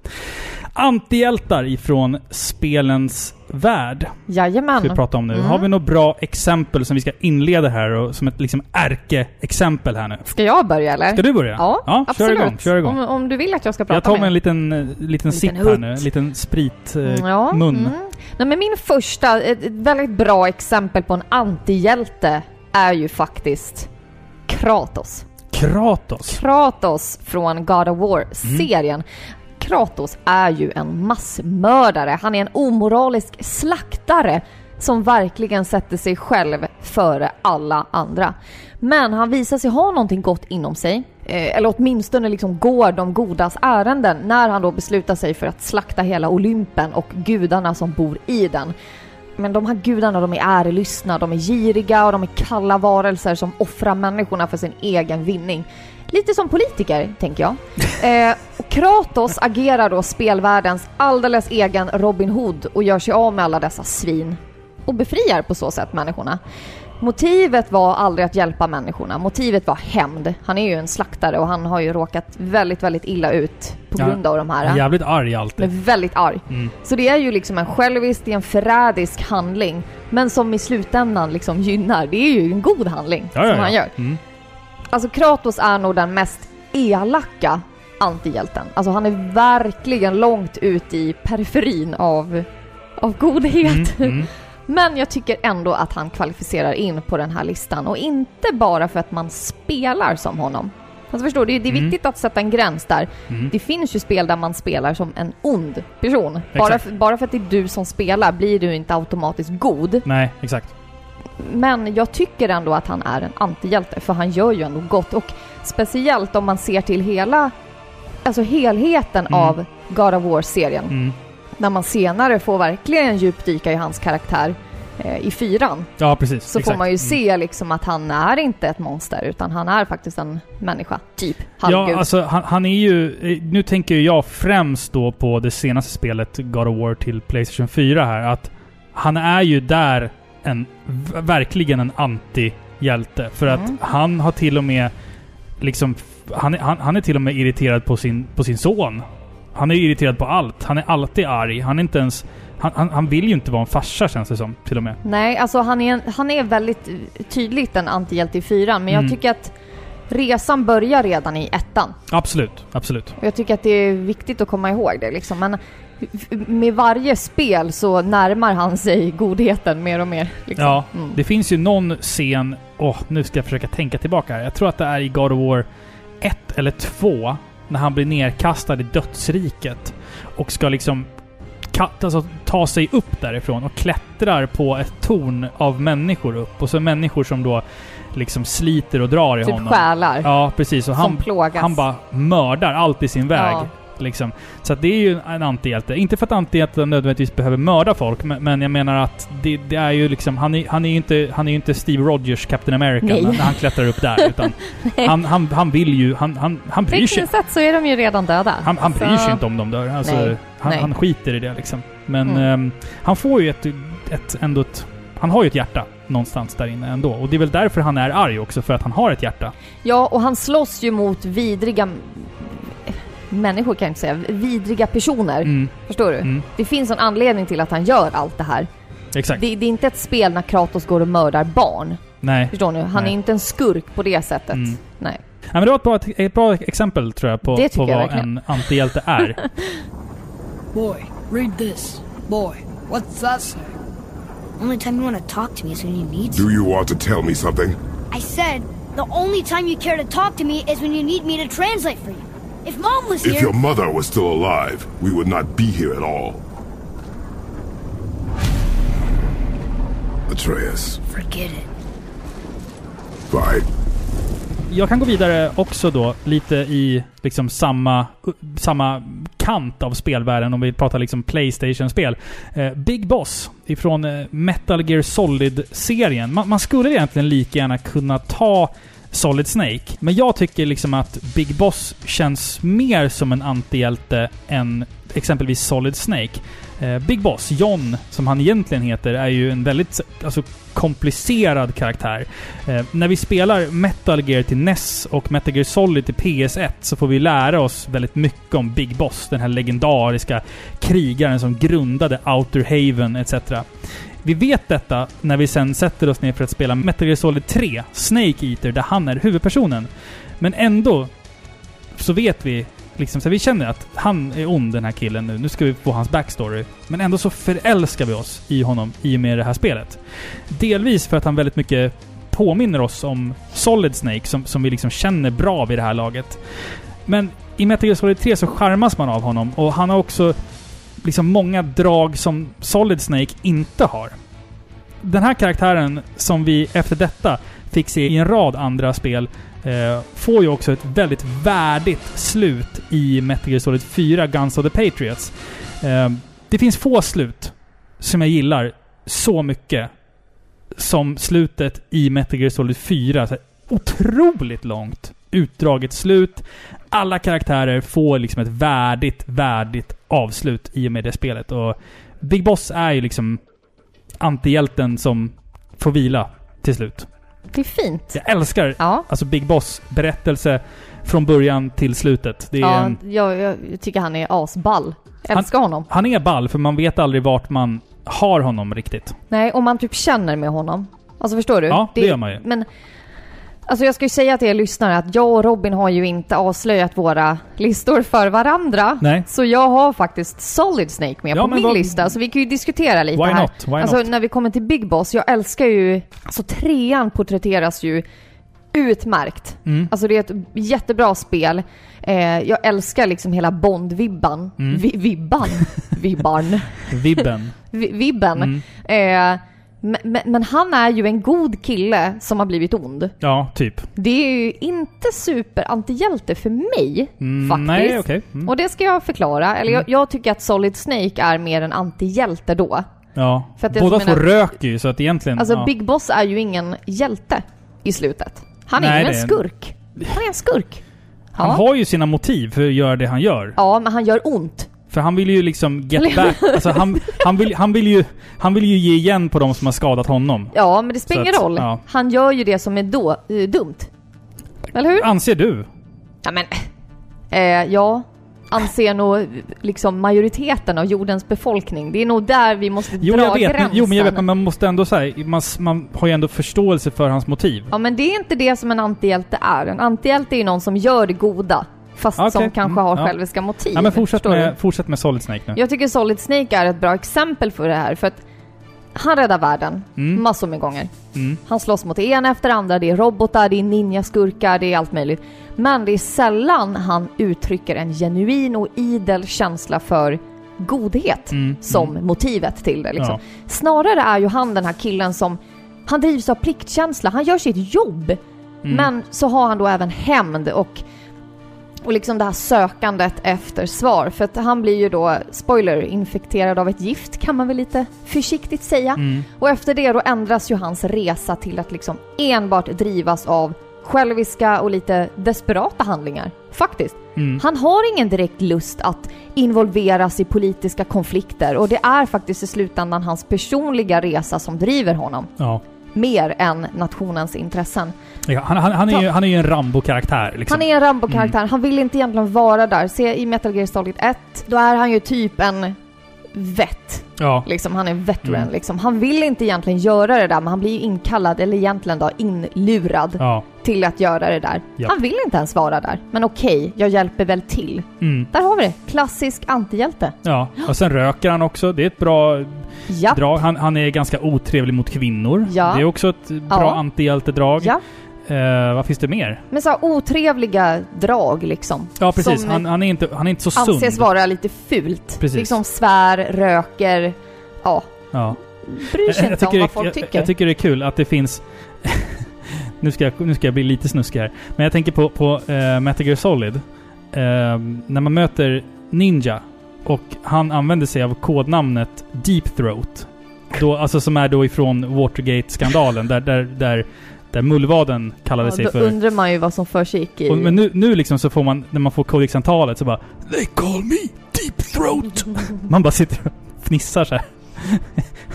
Antihjältar ifrån spelens värld Jajamän. ska vi prata om nu. Mm. Har vi några bra exempel som vi ska inleda här och som ett liksom ärke-exempel här nu? Ska jag börja eller? Ska du börja? Ja, ja absolut. Kör igång, kör igång. Om, om du vill att jag ska prata Jag tar mig en liten, eh, liten sipp här nu. En liten sprit eh, Ja, mun. Mm. Nej, men min första, ett väldigt bra exempel på en antihjälte är ju faktiskt Kratos. Kratos. Kratos från God of War-serien. Kratos är ju en massmördare. Han är en omoralisk slaktare som verkligen sätter sig själv före alla andra. Men han visar sig ha någonting gott inom sig. Eh, eller åtminstone liksom går de godas ärenden när han då beslutar sig för att slakta hela Olympen och gudarna som bor i den. Men de här gudarna, de är ärelystna, de är giriga och de är kalla varelser som offrar människorna för sin egen vinning. Lite som politiker, tänker jag. Eh, Kratos agerar då spelvärldens alldeles egen Robin Hood och gör sig av med alla dessa svin och befriar på så sätt människorna. Motivet var aldrig att hjälpa människorna, motivet var hämnd. Han är ju en slaktare och han har ju råkat väldigt, väldigt illa ut på Ja, grund av de här. Jävligt arg alltid. väldigt arg. Mm. Så det är ju liksom en självisk, det är en förrädisk handling. Men som i slutändan liksom gynnar. Det är ju en god handling Ja, ja, som ja. han gör. Mm. Alltså Kratos är nog den mest elaka antihjälten. Alltså han är verkligen långt ut i periferin av, av godhet. Mm, mm. Men jag tycker ändå att han kvalificerar in på den här listan. Och inte bara för att man spelar som honom. Alltså förstår du, det är Mm. viktigt att sätta en gräns där. Mm. Det finns ju spel där man spelar som en ond person. Bara, för, bara för att det är du som spelar blir du inte automatiskt god. Nej, exakt. Men jag tycker ändå att han är en antihjälte, för han gör ju ändå gott. Och speciellt om man ser till hela, alltså helheten Mm. av God of War-serien. När man senare får verkligen djupdyka i hans karaktär eh, i fyran. Ja, precis. Så exakt. får man ju Mm. se liksom att han är inte ett monster, utan han är faktiskt en människa. Typ. Ja, Halvgud. alltså han, han är ju... eh, Nu tänker jag främst då på det senaste spelet, God of War till Playstation 4 här, att han är ju där en... Verkligen en anti-hjälte. För att Mm. han har till och med liksom... Han, han, han är till och med irriterad på sin, på sin son. Han är irriterad på allt. Han är alltid arg. Han är inte ens... Han, han, han vill ju inte vara en farsa känns det som, till och med. Nej, alltså han är, han är väldigt tydligt en antihjälte i fyran, men Mm. jag tycker att resan börjar redan i ettan. Absolut, absolut. Och jag tycker att det är viktigt att komma ihåg det liksom. Men med varje spel så närmar han sig godheten mer och mer. Liksom. Ja, Mm. Det finns ju någon scen... Åh, nu ska jag försöka tänka tillbaka här. Jag tror att det är i God of War 1 eller 2. När han blir nerkastad i dödsriket. Och ska liksom alltså, ta sig upp därifrån och klättrar på ett torn av människor upp. Och så människor som då liksom sliter och drar i Typ honom. själar Ja, precis. Och som han, plågas. han bara mördar allt i sin väg. Ja. Liksom. Så det är ju en antihjälte. Inte för att antihjälten nödvändigtvis behöver mörda folk, men, men jag menar att det, det är ju liksom... Han är, han är ju inte, han är inte Steve Rogers Captain America Nej. när, han klättrar upp där. Utan han, han, han vill ju... Han, han, han bryr sig. Sett så är de ju redan döda. Han, han bryr sig inte om de dör. Alltså, Nej. han, Nej. han skiter i det liksom. Men Mm. ehm, han får ju ett, ett, ändå ett... Han har ju ett hjärta. någonstans där inne ändå. Och det är väl därför han är arg också, för att han har ett hjärta. Ja, och han slåss ju mot vidriga människor kan jag inte säga, vidriga personer. Mm, Förstår du? mm, Det finns en anledning till att han gör allt det här. exakt. Det, det är inte ett spel när Kratos går och mördar barn. Nej. Förstår ni? Han Nej. är inte en skurk på det sättet. Mm. Nej. Ja, men det var ett bra, ett bra exempel tror jag på, på jag vad verkligen. en antihjälte är. Boy, read this. Boy, what's that say? Only time you want to talk to me is when you need to. Do you want to tell me something? I said the only time you care to talk to me is when you need me to translate for you. If mom was If here, your mother was still alive, we would not be here at all. Atreus, forget it. fine. Jag kan gå vidare också då, lite i liksom samma, samma kant av spelvärlden om vi pratar liksom Playstation-spel. Eh, Big Boss ifrån eh, Metal Gear Solid-serien. Man, man skulle egentligen lika gärna kunna ta Solid Snake. Men jag tycker liksom att Big Boss känns mer som en antihjälte än exempelvis Solid Snake. Eh, Big Boss, John, som han egentligen heter, är ju en väldigt alltså, komplicerad karaktär. Eh, när vi spelar Metal Gear till NES och Metal Gear Solid till PS1 så får vi lära oss väldigt mycket om Big Boss, den här legendariska krigaren som grundade Outer Haven etc. Vi vet detta när vi sen sätter oss ner för att spela Metal Gear Solid 3, Snake Eater, där han är huvudpersonen. Men ändå så vet vi liksom, så vi känner att han är ond den här killen nu. Nu ska vi få hans backstory. Men ändå så förälskar vi oss i honom i och med det här spelet. Delvis för att han väldigt mycket påminner oss om Solid Snake som, som vi liksom känner bra vid det här laget. Men i Metal Gear Solid 3 så charmas man av honom och han har också liksom många drag som Solid Snake inte har. Den här karaktären som vi efter detta fick se i en rad andra spel eh, får ju också ett väldigt värdigt slut i Metal Gear Solid 4 Guns of the Patriots. Eh, det finns få slut som jag gillar så mycket som slutet i Metal Gear Solid 4. Så otroligt långt utdraget slut. Alla karaktärer får liksom ett värdigt, värdigt avslut i och med det spelet. Och Big Boss är ju liksom antihjälten som får vila till slut. Det är fint. Jag älskar Ja. alltså Big Boss berättelse från början till slutet. Det är Ja, en, jag, jag tycker han är asball. Älskar honom. han är ball, för man vet aldrig vart man har honom riktigt. Nej, om man typ känner med honom. Alltså förstår du? Ja, det gör man ju. Men... Alltså jag ska ju säga till er lyssnare att jag och Robin har ju inte avslöjat våra listor för varandra. Nej. Så jag har faktiskt Solid Snake med Ja, på min vad- lista, så vi kan ju diskutera lite Why här. not? Why alltså not? när vi kommer till Big Boss, jag älskar ju... Alltså trean porträtteras ju utmärkt. Mm. Alltså det är ett jättebra spel. Eh, jag älskar liksom hela Bond-vibban. Mm. Vi, vibban? Vibban. Vibben. Vi- Vibben. Mm. Eh, men, men, han är ju en god kille som har blivit ond. Ja, typ. Det är ju inte super-antihjälte för mig, Mm, faktiskt. Nej, okej. Mm. Och det ska jag förklara. Eller jag, jag tycker att Solid Snake är mer en antihjälte då. Ja. Båda får röker ju, så att egentligen... Alltså ja. Big Boss är ju ingen hjälte i slutet. Han är Nej, ju en skurk. Han är en skurk. Ja. Han har ju sina motiv för att göra det han gör. ja, men han gör ont. För han vill ju liksom get back. Alltså han, han, vill, han, vill ju, han vill ju ge igen på de som har skadat honom. Ja, men det spelar Så ingen att, roll. ja. Han gör ju det som är då, eh, dumt. Eller hur? Anser du? Ja, men... Eh, ja. Anser nog liksom majoriteten av jordens befolkning. Det är nog där vi måste Jo, dra jag vet. Men, gränsen. jo, men jag vet. Men man måste ändå säga, man, man har ju ändå förståelse för hans motiv. Ja, men det är inte det som en antihjälte är. En antihjälte är ju någon som gör det goda. Fast Okej, som kanske mm, har ja. själviska motiv. Ja, men fortsätt med, fortsätt med Solid Snake nu. Jag tycker Solid Snake är ett bra exempel för det här. För att han räddar världen Mm. massor med gånger. Mm. Han slåss mot en efter andra, det är robotar, det är ninjaskurkar, det är allt möjligt. Men det är sällan han uttrycker en genuin och idel känsla för godhet Mm, som mm. motivet till det. Liksom. Ja. Snarare är ju han den här killen som, han drivs av pliktkänsla, han gör sitt jobb. Mm. Men så har han då även hämnd och, och liksom det här sökandet efter svar. För att han blir ju då, spoiler, infekterad av ett gift kan man väl lite försiktigt säga. Mm. Och efter det då ändras ju hans resa till att liksom enbart drivas av själviska och lite desperata handlingar. Faktiskt. Mm. Han har ingen direkt lust att involveras i politiska konflikter och det är faktiskt i slutändan hans personliga resa som driver honom. Ja. mer än nationens intressen. Ja, han, han, han, är ju, han är ju en Rambo-karaktär. Liksom. Han är en Rambo-karaktär. Mm. Han vill inte egentligen vara där. Se i Metal Gear Solid 1, då är han ju typ en vett. Ja. Liksom, han är veteran Mm. liksom. Han vill inte egentligen göra det där, men han blir ju inkallad, eller egentligen då inlurad Ja. till att göra det där. Japp. Han vill inte ens vara där. Men okej, jag hjälper väl till. Mm. Där har vi det. Klassisk antihjälte. ja. Och sen röker han också. Det är ett bra Ja. drag. Han, han är ganska otrevlig mot kvinnor. Ja. Det är också ett bra Ja. antihjältedrag. Ja. Eh, vad finns det mer? Men så här otrevliga drag liksom. Ja, precis. Som Han, han, är inte, han är inte så sund. Anses vara lite fult. Precis. Liksom svär, röker. Ja. Ja. Bryr sig inte om vad folk jag, tycker. jag tycker det är kul att det finns... nu, ska jag, nu ska jag bli lite snuskig här. Men jag tänker på, på uh, Metal Gear Solid. Eh, när man möter Ninja och han använder sig av kodnamnet Deep Throat. Då, alltså som är då ifrån Watergate-skandalen där, där, där, där mullvaden kallade ja, sig då för... undrar man ju vad som försiggick i... Och, men nu, nu liksom så får man, när man får kodexantalet så bara They call me Deep Throat! man bara sitter och fnissar så här.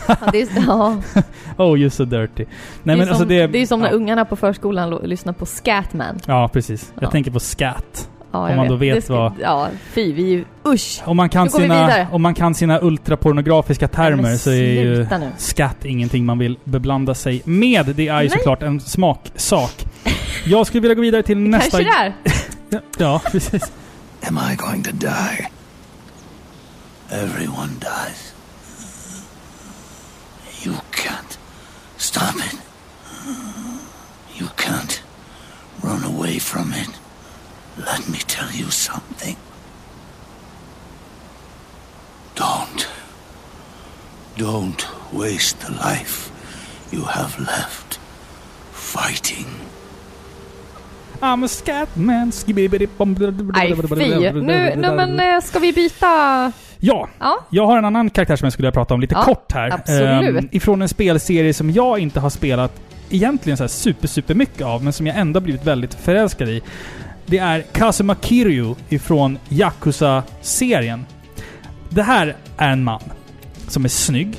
Ja, det, är, ja, Oh, you're so dirty. Nej det, är men som, alltså det... det är som ja. när ungarna på förskolan lyssnar på Scatman. Ja, precis. Jag Ja. tänker på scat. Ja, Om man då vet Det ska- vad- Ja, fy, vi är ju... Usch! Om man kan, sina, om man kan sina ultrapornografiska termer Men så är ju nu. scat ingenting man vill beblanda sig med. Det är ju Nej. såklart en smaksak. Jag skulle vilja gå vidare till nästa... Kanske där. Ja, Ja, precis. Am I going to die? Everyone dies. You can't stop it. You can't run away from it. Let me tell you something. Don't. Don't waste the life you have left fighting. I'm a scatman. Nej, fy. Nu, nu men eh, ska vi byta... Ja, Ja, jag har en annan karaktär som jag skulle vilja prata om lite Ja, kort här. absolut. Ehm, ifrån en spelserie som jag inte har spelat egentligen så här super, super mycket av, men som jag ändå blivit väldigt förälskad i. Det är Kazuma Kiryu ifrån Yakuza-serien. Det här är en man som är snygg,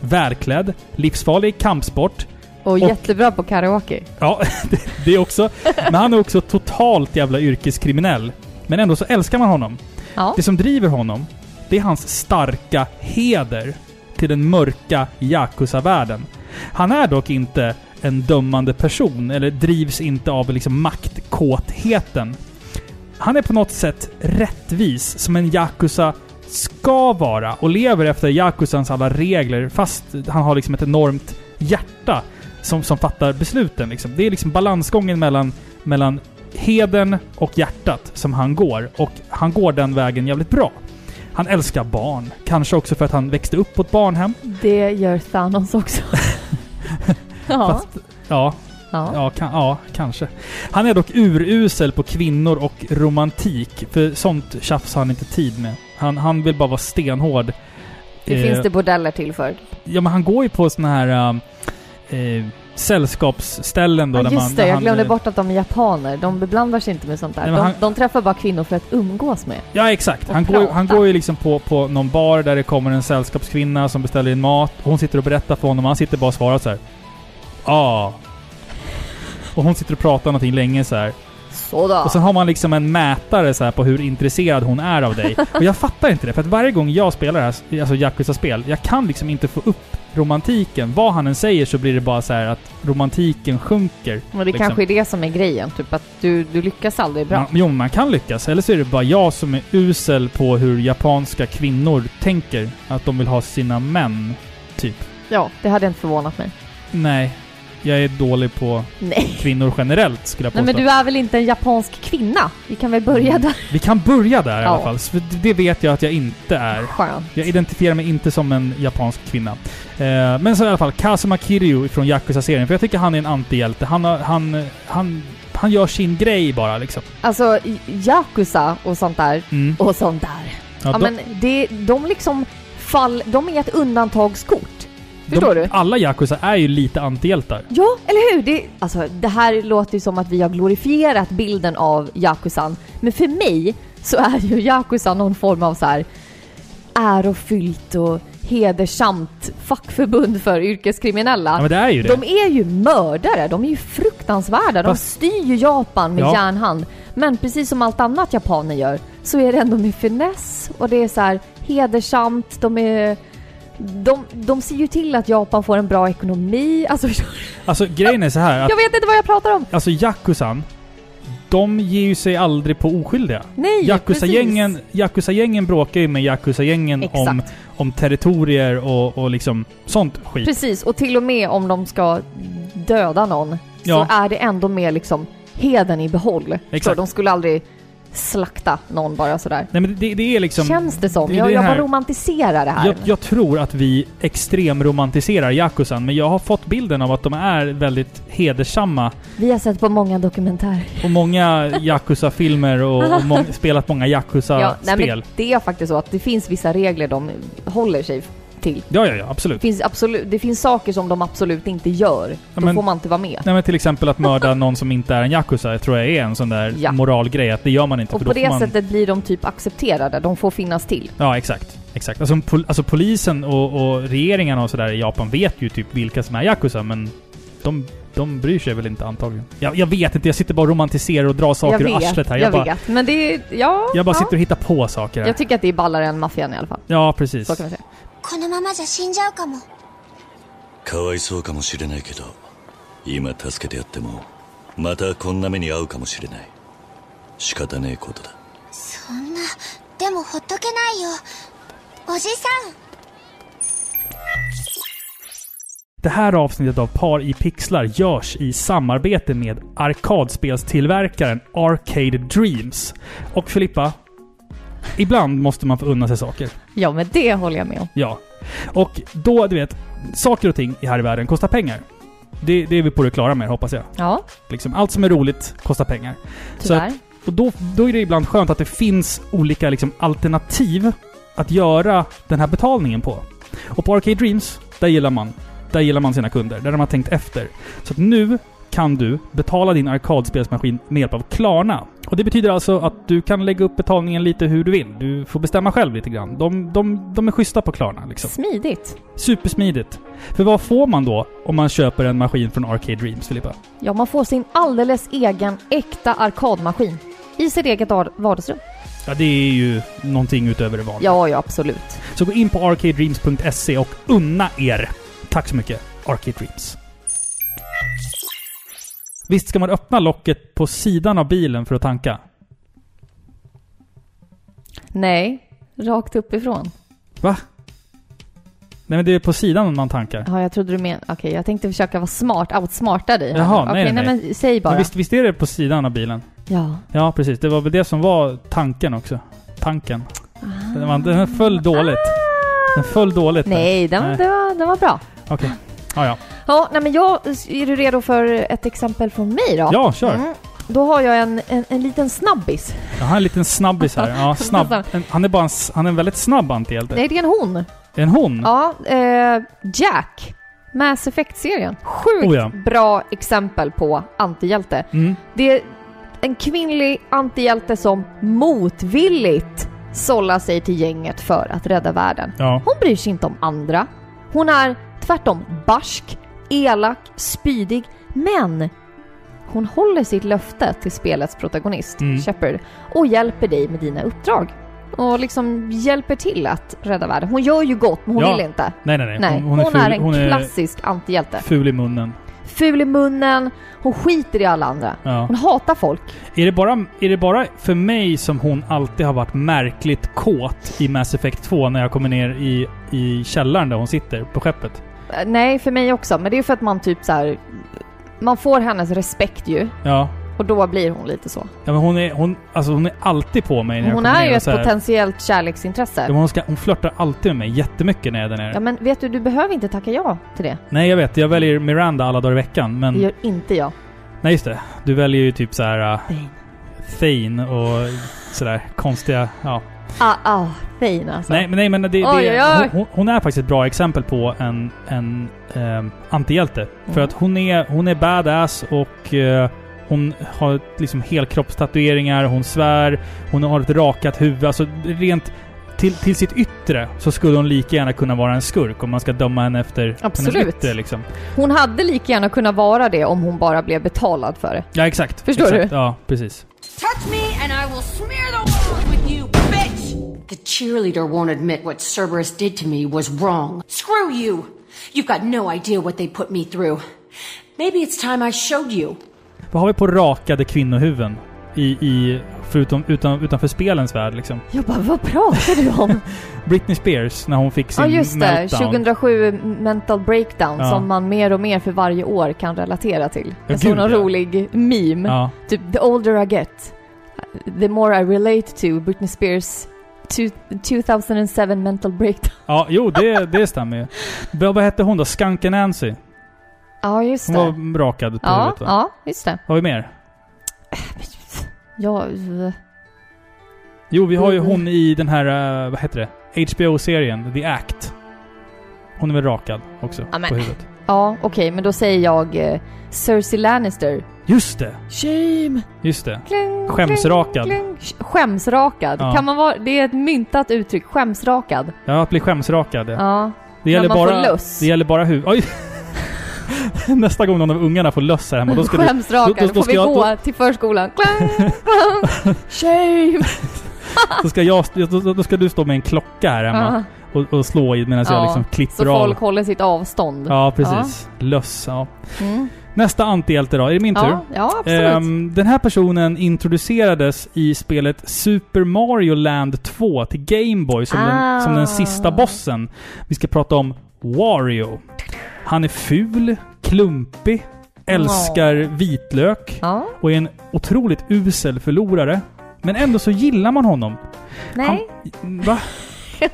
välklädd, livsfarlig i kampsport. och, jättebra på karaoke. Ja, det, det också. Men han är också totalt jävla yrkeskriminell. Men ändå så älskar man honom. Ja. Det som driver honom, det är hans starka heder till den mörka Yakuza-världen. Han är dock inte en dömande person, eller drivs inte av liksom maktkåtheten. Han är på något sätt rättvis, som en Yakuza ska vara, och lever efter Yakuzans alla regler, fast han har liksom ett enormt hjärta som, som fattar besluten. Liksom. Det är liksom balansgången mellan, mellan heden och hjärtat som han går. Och han går den vägen jävligt bra. Han älskar barn. Kanske också för att han växte upp på ett barnhem. Det gör Thanos också. ja. Fast, ja, ja. ja, kan, ja, kanske. Han är dock urusel på kvinnor och romantik. För sånt tjafs har han inte tid med. Han, han vill bara vara stenhård. Det Eh, finns det bordeller till för. Ja, men han går ju på såna här äh, eh, sällskapsställen då. Ja, där just man, det, jag han, glömde eh, bort att de är japaner. De beblandar sig inte med sånt där. Nej, de, han- de träffar bara kvinnor för att umgås med. Ja, exakt. Han går, han går ju liksom på, på någon bar där det kommer en sällskapskvinna som beställer in mat. Hon sitter och berättar för honom och han sitter bara och svarar så här. Ja. Och hon sitter och pratar någonting länge så här. Sådär. Och sen har man liksom en mätare så här på hur intresserad hon är av dig. Och jag fattar inte det, för att varje gång jag spelar det här, alltså Yakuza-spel, jag kan liksom inte få upp romantiken. Vad han än säger så blir det bara så här att romantiken sjunker. Men det liksom. kanske är det som är grejen. Typ att du, du lyckas aldrig bra. Man, jo, man kan lyckas. Eller så är det bara jag som är usel på hur japanska kvinnor tänker. Att de vill ha sina män, typ. Ja, det hade inte förvånat mig. Nej. Jag är dålig på Nej. kvinnor generellt, skulle jag Nej påstå. men du är väl inte en japansk kvinna? Vi kan väl börja där. Vi kan börja där i Ja. alla fall. Så det vet jag att jag inte är. Skönt. Jag identifierar mig inte som en japansk kvinna. Eh, men så i alla fall, Kazuma Kiryu från Yakuza-serien. För jag tycker han är en antihjälte. Han, han, han, han gör sin grej bara liksom. Alltså, Yakuza och sånt där. Mm. Och sånt där. Ja, Ja, de- men det, de liksom fall... De är ett undantagskort. Förstår de, du? Alla Yakuza är ju lite antihjältar. Ja, eller hur? Det, alltså, det här låter ju som att vi har glorifierat bilden av Yakuzan. Men för mig så är ju Yakuza någon form av så här ärofyllt och hedersamt fackförbund för yrkeskriminella. Ja, men det är ju det. De är ju mördare, de är ju fruktansvärda. De Fast- styr ju Japan med Ja. järnhand. Men precis som allt annat japaner gör så är det ändå med finess och det är så här hedersamt, de är... De, de ser ju till att Japan får en bra ekonomi. Alltså, Alltså grejen är så här att jag vet inte vad jag pratar om! alltså Yakuzan, de ger ju sig aldrig på oskyldiga. Nej, Yakuza-gängen. Yakuza-gängen bråkar ju med Yakuza-gängen om, om territorier och, och liksom sånt skit. Precis, och till och med om de ska döda någon Ja. så är det ändå med liksom heden i behåll. Exakt. Så de skulle aldrig slakta någon bara sådär. Nej men det, det är liksom... Känns det som. det jag det jag bara romantiserar det här. Jag, jag tror att vi extremromantiseserar Yakuzan, men jag har fått bilden av att de är väldigt hedersamma. Vi har sett på många dokumentärer. På många Yakuza-filmer och, och må, spelat många Ja, nej, Yakuza-spel. men det är faktiskt så att det finns vissa regler de håller sig till. Ja, ja, ja, Det absolut. finns, absolut, det finns saker som de absolut inte gör. Då men- får man inte vara med. Nej men till exempel att mörda någon som inte är en Yakuza, tror jag är en sån där Ja. moralgrej. Att det gör man inte. Och på det man... sättet blir de typ accepterade. De får finnas till. Ja, exakt. Exakt. Alltså, pol alltså polisen och, och regeringarna och sådär i Japan vet ju typ vilka som är Yakuza, men de, de bryr sig väl inte antagligen. Jag, jag vet inte, jag sitter bara och romantiserar och drar saker ur arslet här. jag, Jag, bara, vet. Men det är... Ja. jag bara ja. sitter och hittar på saker här. Jag tycker att det är ballare än maffian i alla fall. Ja, precis. Så kan vi säga. このままじゃ死んじゃうかもかわいそうかもしれないけど今助けてやってもまたこんな目に遭うかもしれない仕方ねえことだそんなでもほっとけないよおじさん Det här avsnittet av Par i pixlar görs i samarbete med arkadspelstillverkaren Arcade Dreams. Och Filippa, ibland måste man få unna sig saker. Ja, men det håller jag med om. Ja. Och då, du vet, saker och ting i här i världen kostar pengar. Det, det är vi på det klara med, hoppas jag. Ja, Liksom, allt som är roligt kostar pengar. Så att, tyvärr. och då, då är det ibland skönt att det finns olika liksom, alternativ att göra den här betalningen på. Och på Arcade Dreams, där gillar man. Där gillar man sina kunder. Där har man tänkt efter. Så att nu kan du betala din arkadspelsmaskin med hjälp av Klarna. Och det betyder alltså att du kan lägga upp betalningen lite hur du vill. Du får bestämma själv lite grann. De, de, de är schyssta på Klarna liksom. Smidigt. Supersmidigt. För vad får man då om man köper en maskin från Arcade Dreams, Filippa? Ja, man får sin alldeles egen äkta arkadmaskin. I sitt eget ar- vardagsrum. Ja, det är ju någonting utöver det vanliga. Ja, ja, absolut. Så gå in på arcadedreams.se och unna er. Tack så mycket, Arcade Dreams. Visst ska man öppna locket på sidan av bilen för att tanka? Nej, rakt uppifrån. Va? Nej men det är på sidan man tankar. Ja, jag trodde du menade... Okej, jag tänkte försöka vara smart, outsmarta dig. här Jaha, nej, Okej, nej, men säg bara. Men visst, visst är det på sidan av bilen? Ja. Ja, precis. Det var väl det som var tanken också. Tanken. Den, var, den föll dåligt. Den föll dåligt. där. Nej, den, Nej. Det var, den var bra. Okej. Ja, ja. Ja, nej men jag... Är du redo för ett exempel från mig då? Ja, kör. Mm. Då har jag en, en, en liten snabbis. Jag har en liten snabbis här. Ja, snabb. En, han är bara en, han är en väldigt snabb antihjälte. Nej, det är en hon. En hon? Ja, eh, Jack. Mass Effect-serien. Sjukt Oh ja. bra exempel på antihjälte. Mm. Det är en kvinnlig antihjälte som motvilligt sållar sig till gänget för att rädda världen. Ja. Hon bryr sig inte om andra. Hon är tvärtom barsk, elak, spydig, men hon håller sitt löfte till spelets protagonist, Mm. Shepard, och hjälper dig med dina uppdrag. Och liksom hjälper till att rädda världen. Hon gör ju gott, men hon Ja. vill inte. Nej, nej, nej. Nej, hon, är, ful, är en hon är klassisk antihjälte. ful i munnen. Ful i munnen, hon skiter i alla andra. Ja. Hon hatar folk. Är det, bara, är det bara för mig som hon alltid har varit märkligt kåt i Mass Effect 2 när jag kommer ner i, i källaren där hon sitter på skeppet? Nej, för mig också. Men det är för att man typ så här. Man får hennes respekt ju. Ja. Och då blir hon lite så. Ja men hon är, hon, alltså hon är alltid på mig när jag Hon kommer är ner ju och ett så här- potentiellt kärleksintresse. Ja, men hon, ska, hon flörtar alltid med mig jättemycket när jag är där nere. Ja men vet du, du behöver inte tacka ja till det. Nej jag vet, jag väljer Miranda alla dagar i veckan men... Det gör inte jag. Nej just det. Du väljer ju typ så här uh. Thane och sådär konstiga... Ja. Ah, ah, fin alltså. Nej men, nej, men det, det, Oj, oj. Hon, hon är faktiskt ett bra exempel på en, en ehm, antihjälte. För Mm. att hon är, hon är badass och eh, hon har liksom helkroppstatueringar, hon svär, hon har ett rakat huvud. Alltså rent till, till sitt yttre så skulle hon lika gärna kunna vara en skurk om man ska döma henne efter Absolut. hennes yttre liksom. Hon hade lika gärna kunnat vara det om hon bara blev betalad för det. Ja, exakt. Förstår exakt. du? Ja, precis. Touch me and I will smear the The cheerleader won't admit what Cerberus did to me was wrong. Screw you! You've got no idea what they put me through. Maybe it's time I showed you. Vad har vi på rakade kvinnohuvuden? I, i, förutom, utan, utanför spelens värld liksom. Jag bara, vad pratar du om? Britney Spears, när hon fick sin ja just det, meltdown. 2007 mental breakdown Ja. som man mer och mer för varje år kan relatera till. Ja, Jag såg någon rolig meme. Ja. Typ, the older I get, the more I relate to Britney Spears 2007 mental breakdown. ja, jo det, det stämmer ju. Vad vad hette hon då? Skanka Nancy? Ja, just Hon det. var rakad på Ja, huvudet va? ja, just det. Har vi mer? Ja, Jo, vi har ju Mm. hon i den här, eh, vad heter det? HBO-serien, The Act. Hon är väl rakad också Ja, men- på huvudet? Ja okej, men då säger jag eh, Cersei Lannister. Just det! Shame! Just det. Kling, Skämsrakad. kling, kling. Sh- Skämsrakad. Ja. Kan man vara... Det är ett myntat uttryck. Skämsrakad. Ja, att bli skämsrakad. Ja. Ja. Det gäller man får bara... löss. Det gäller bara huvud... Oj! Nästa gång någon av ungarna får löss här hemma, då ska du... Skämsrakad. då- då- då får ska vi jag- gå då- till förskolan. Klang, klang. Shame! Då ska, jag, då, då ska du stå med en klocka här hemma och, och slå i medan jag Ja, liksom klipper Så av. folk håller sitt avstånd. Ja, precis. Löss, ja. Mm. Nästa antihjälte då, är det min tur? Ja, ja absolut. Ehm, den här personen introducerades i spelet Super Mario Land 2 till Game Boy som, Ah. den, som den sista bossen. Vi ska prata om Wario. Han är ful, klumpig, älskar vitlök Ja. och är en otroligt usel förlorare. Men ändå så gillar man honom. Nej. Han, va? Jag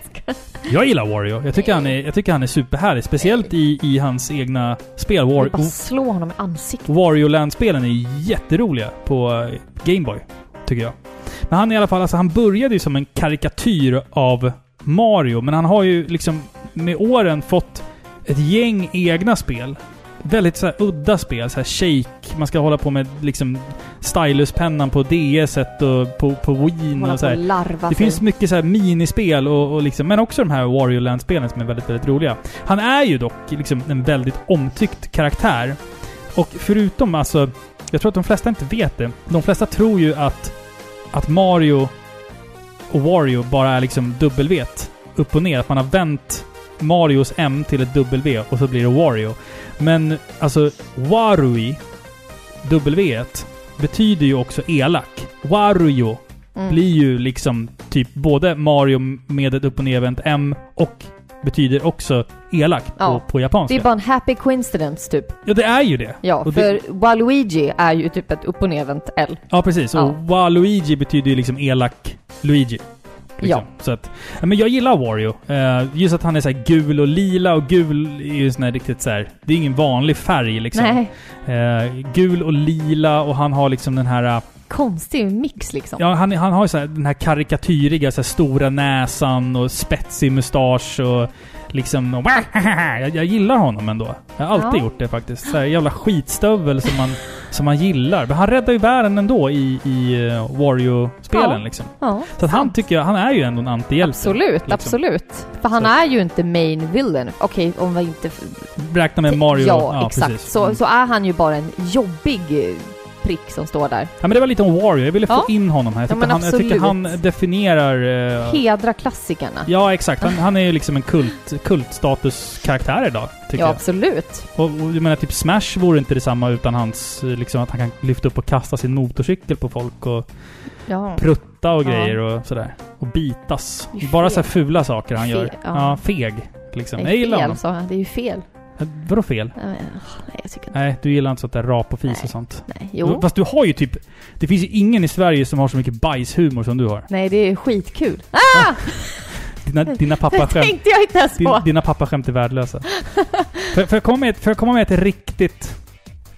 gillar Wario. Jag tycker, han är, jag tycker han är superhärlig. Speciellt i, i hans egna spel. Jag War, bara slå honom i ansiktet. Wario Land-spelen är jätteroliga på eh, Game Boy, tycker jag. Men han i alla fall, alltså han började ju som en karikatyr av Mario, men han har ju liksom med åren fått ett gäng egna spel. Väldigt så här udda spel, så här shake, man ska hålla på med liksom styluspennan på DS och på, på Hålla och så här. Det finns mycket så här minispel och, och liksom, men också de här Wario Land-spelen som är väldigt, väldigt roliga. Han är ju dock liksom en väldigt omtyckt karaktär. Och förutom alltså, jag tror att de flesta inte vet det. De flesta tror ju att, att Mario och Wario bara är liksom W upp och ner. Att man har vänt Marios M till ett W och så blir det Wario. Men alltså, Warui, W betyder ju också elak. Wario Mm. blir ju liksom typ både Mario med ett upp och nervänt M och betyder också elak Ja. på, på japanska. Det är bara en happy coincidence typ. Ja, det är ju det. Ja, Och för det- Waluigi är ju typ ett upp och nervänt L. Ja, precis. Och Ja. Waluigi betyder ju liksom elak Luigi. Liksom. Ja. Så att, men jag gillar Wario. Eh, just att han är så här gul och lila och gul är ju sån här riktigt så här. Det är ingen vanlig färg liksom. Nej. Eh, gul och lila och han har liksom den här... eh, Konstig mix liksom. Ja, han, han har ju så här, den här karikatyriga, så här, stora näsan och spetsig mustasch och liksom... Och, jag, jag gillar honom ändå. Jag har alltid Ja. gjort det faktiskt. Så här, jävla skitstövel som man, som man gillar. Men han räddar ju världen ändå i, i uh, Wario-spelen Ja. liksom. Ja, Så att han tycker jag, han är ju ändå en antihjälte. Absolut, liksom. absolut. För han Så- är ju inte main villain. Okej, om vi inte... Räkna med Mario. Ja, exakt. precis. Så, Mm. så är han ju bara en jobbig eh, prick som står där. Ja, men det var lite om Wario. Jag ville få Ja. in honom här. Jag Ja, han, jag tycker han definierar... eh, Hedra klassikerna. Ja, exakt. Han, han är ju liksom en kult, kultstatuskaraktär idag, tycker Ja, jag. absolut. Och, och jag menar, typ Smash vore inte detsamma utan hans... eh, Liksom att han kan lyfta upp och kasta sin motorcykel på folk och Ja. prutta och grejer och sådär. Och bitas. Det är Bara så fula saker han Fe- gör. ja. Feg. Liksom. Jag gillar fel honom. sa jag. Det är ju fel. Vadå fel? Nej, åh, nej, jag tycker inte... Nej, du gillar inte sånt där rap och fis Nej. och sånt. Nej. Jo. Fast du har ju typ... Det finns ju ingen i Sverige som har så mycket bajshumor som du har. Nej, det är skitkul. Ah! Dina, dina Det pappaskämt... tänkte jag inte ens Din, på. dina pappaskämt är värdelösa. för, för, jag komma med, ett- för jag komma med ett riktigt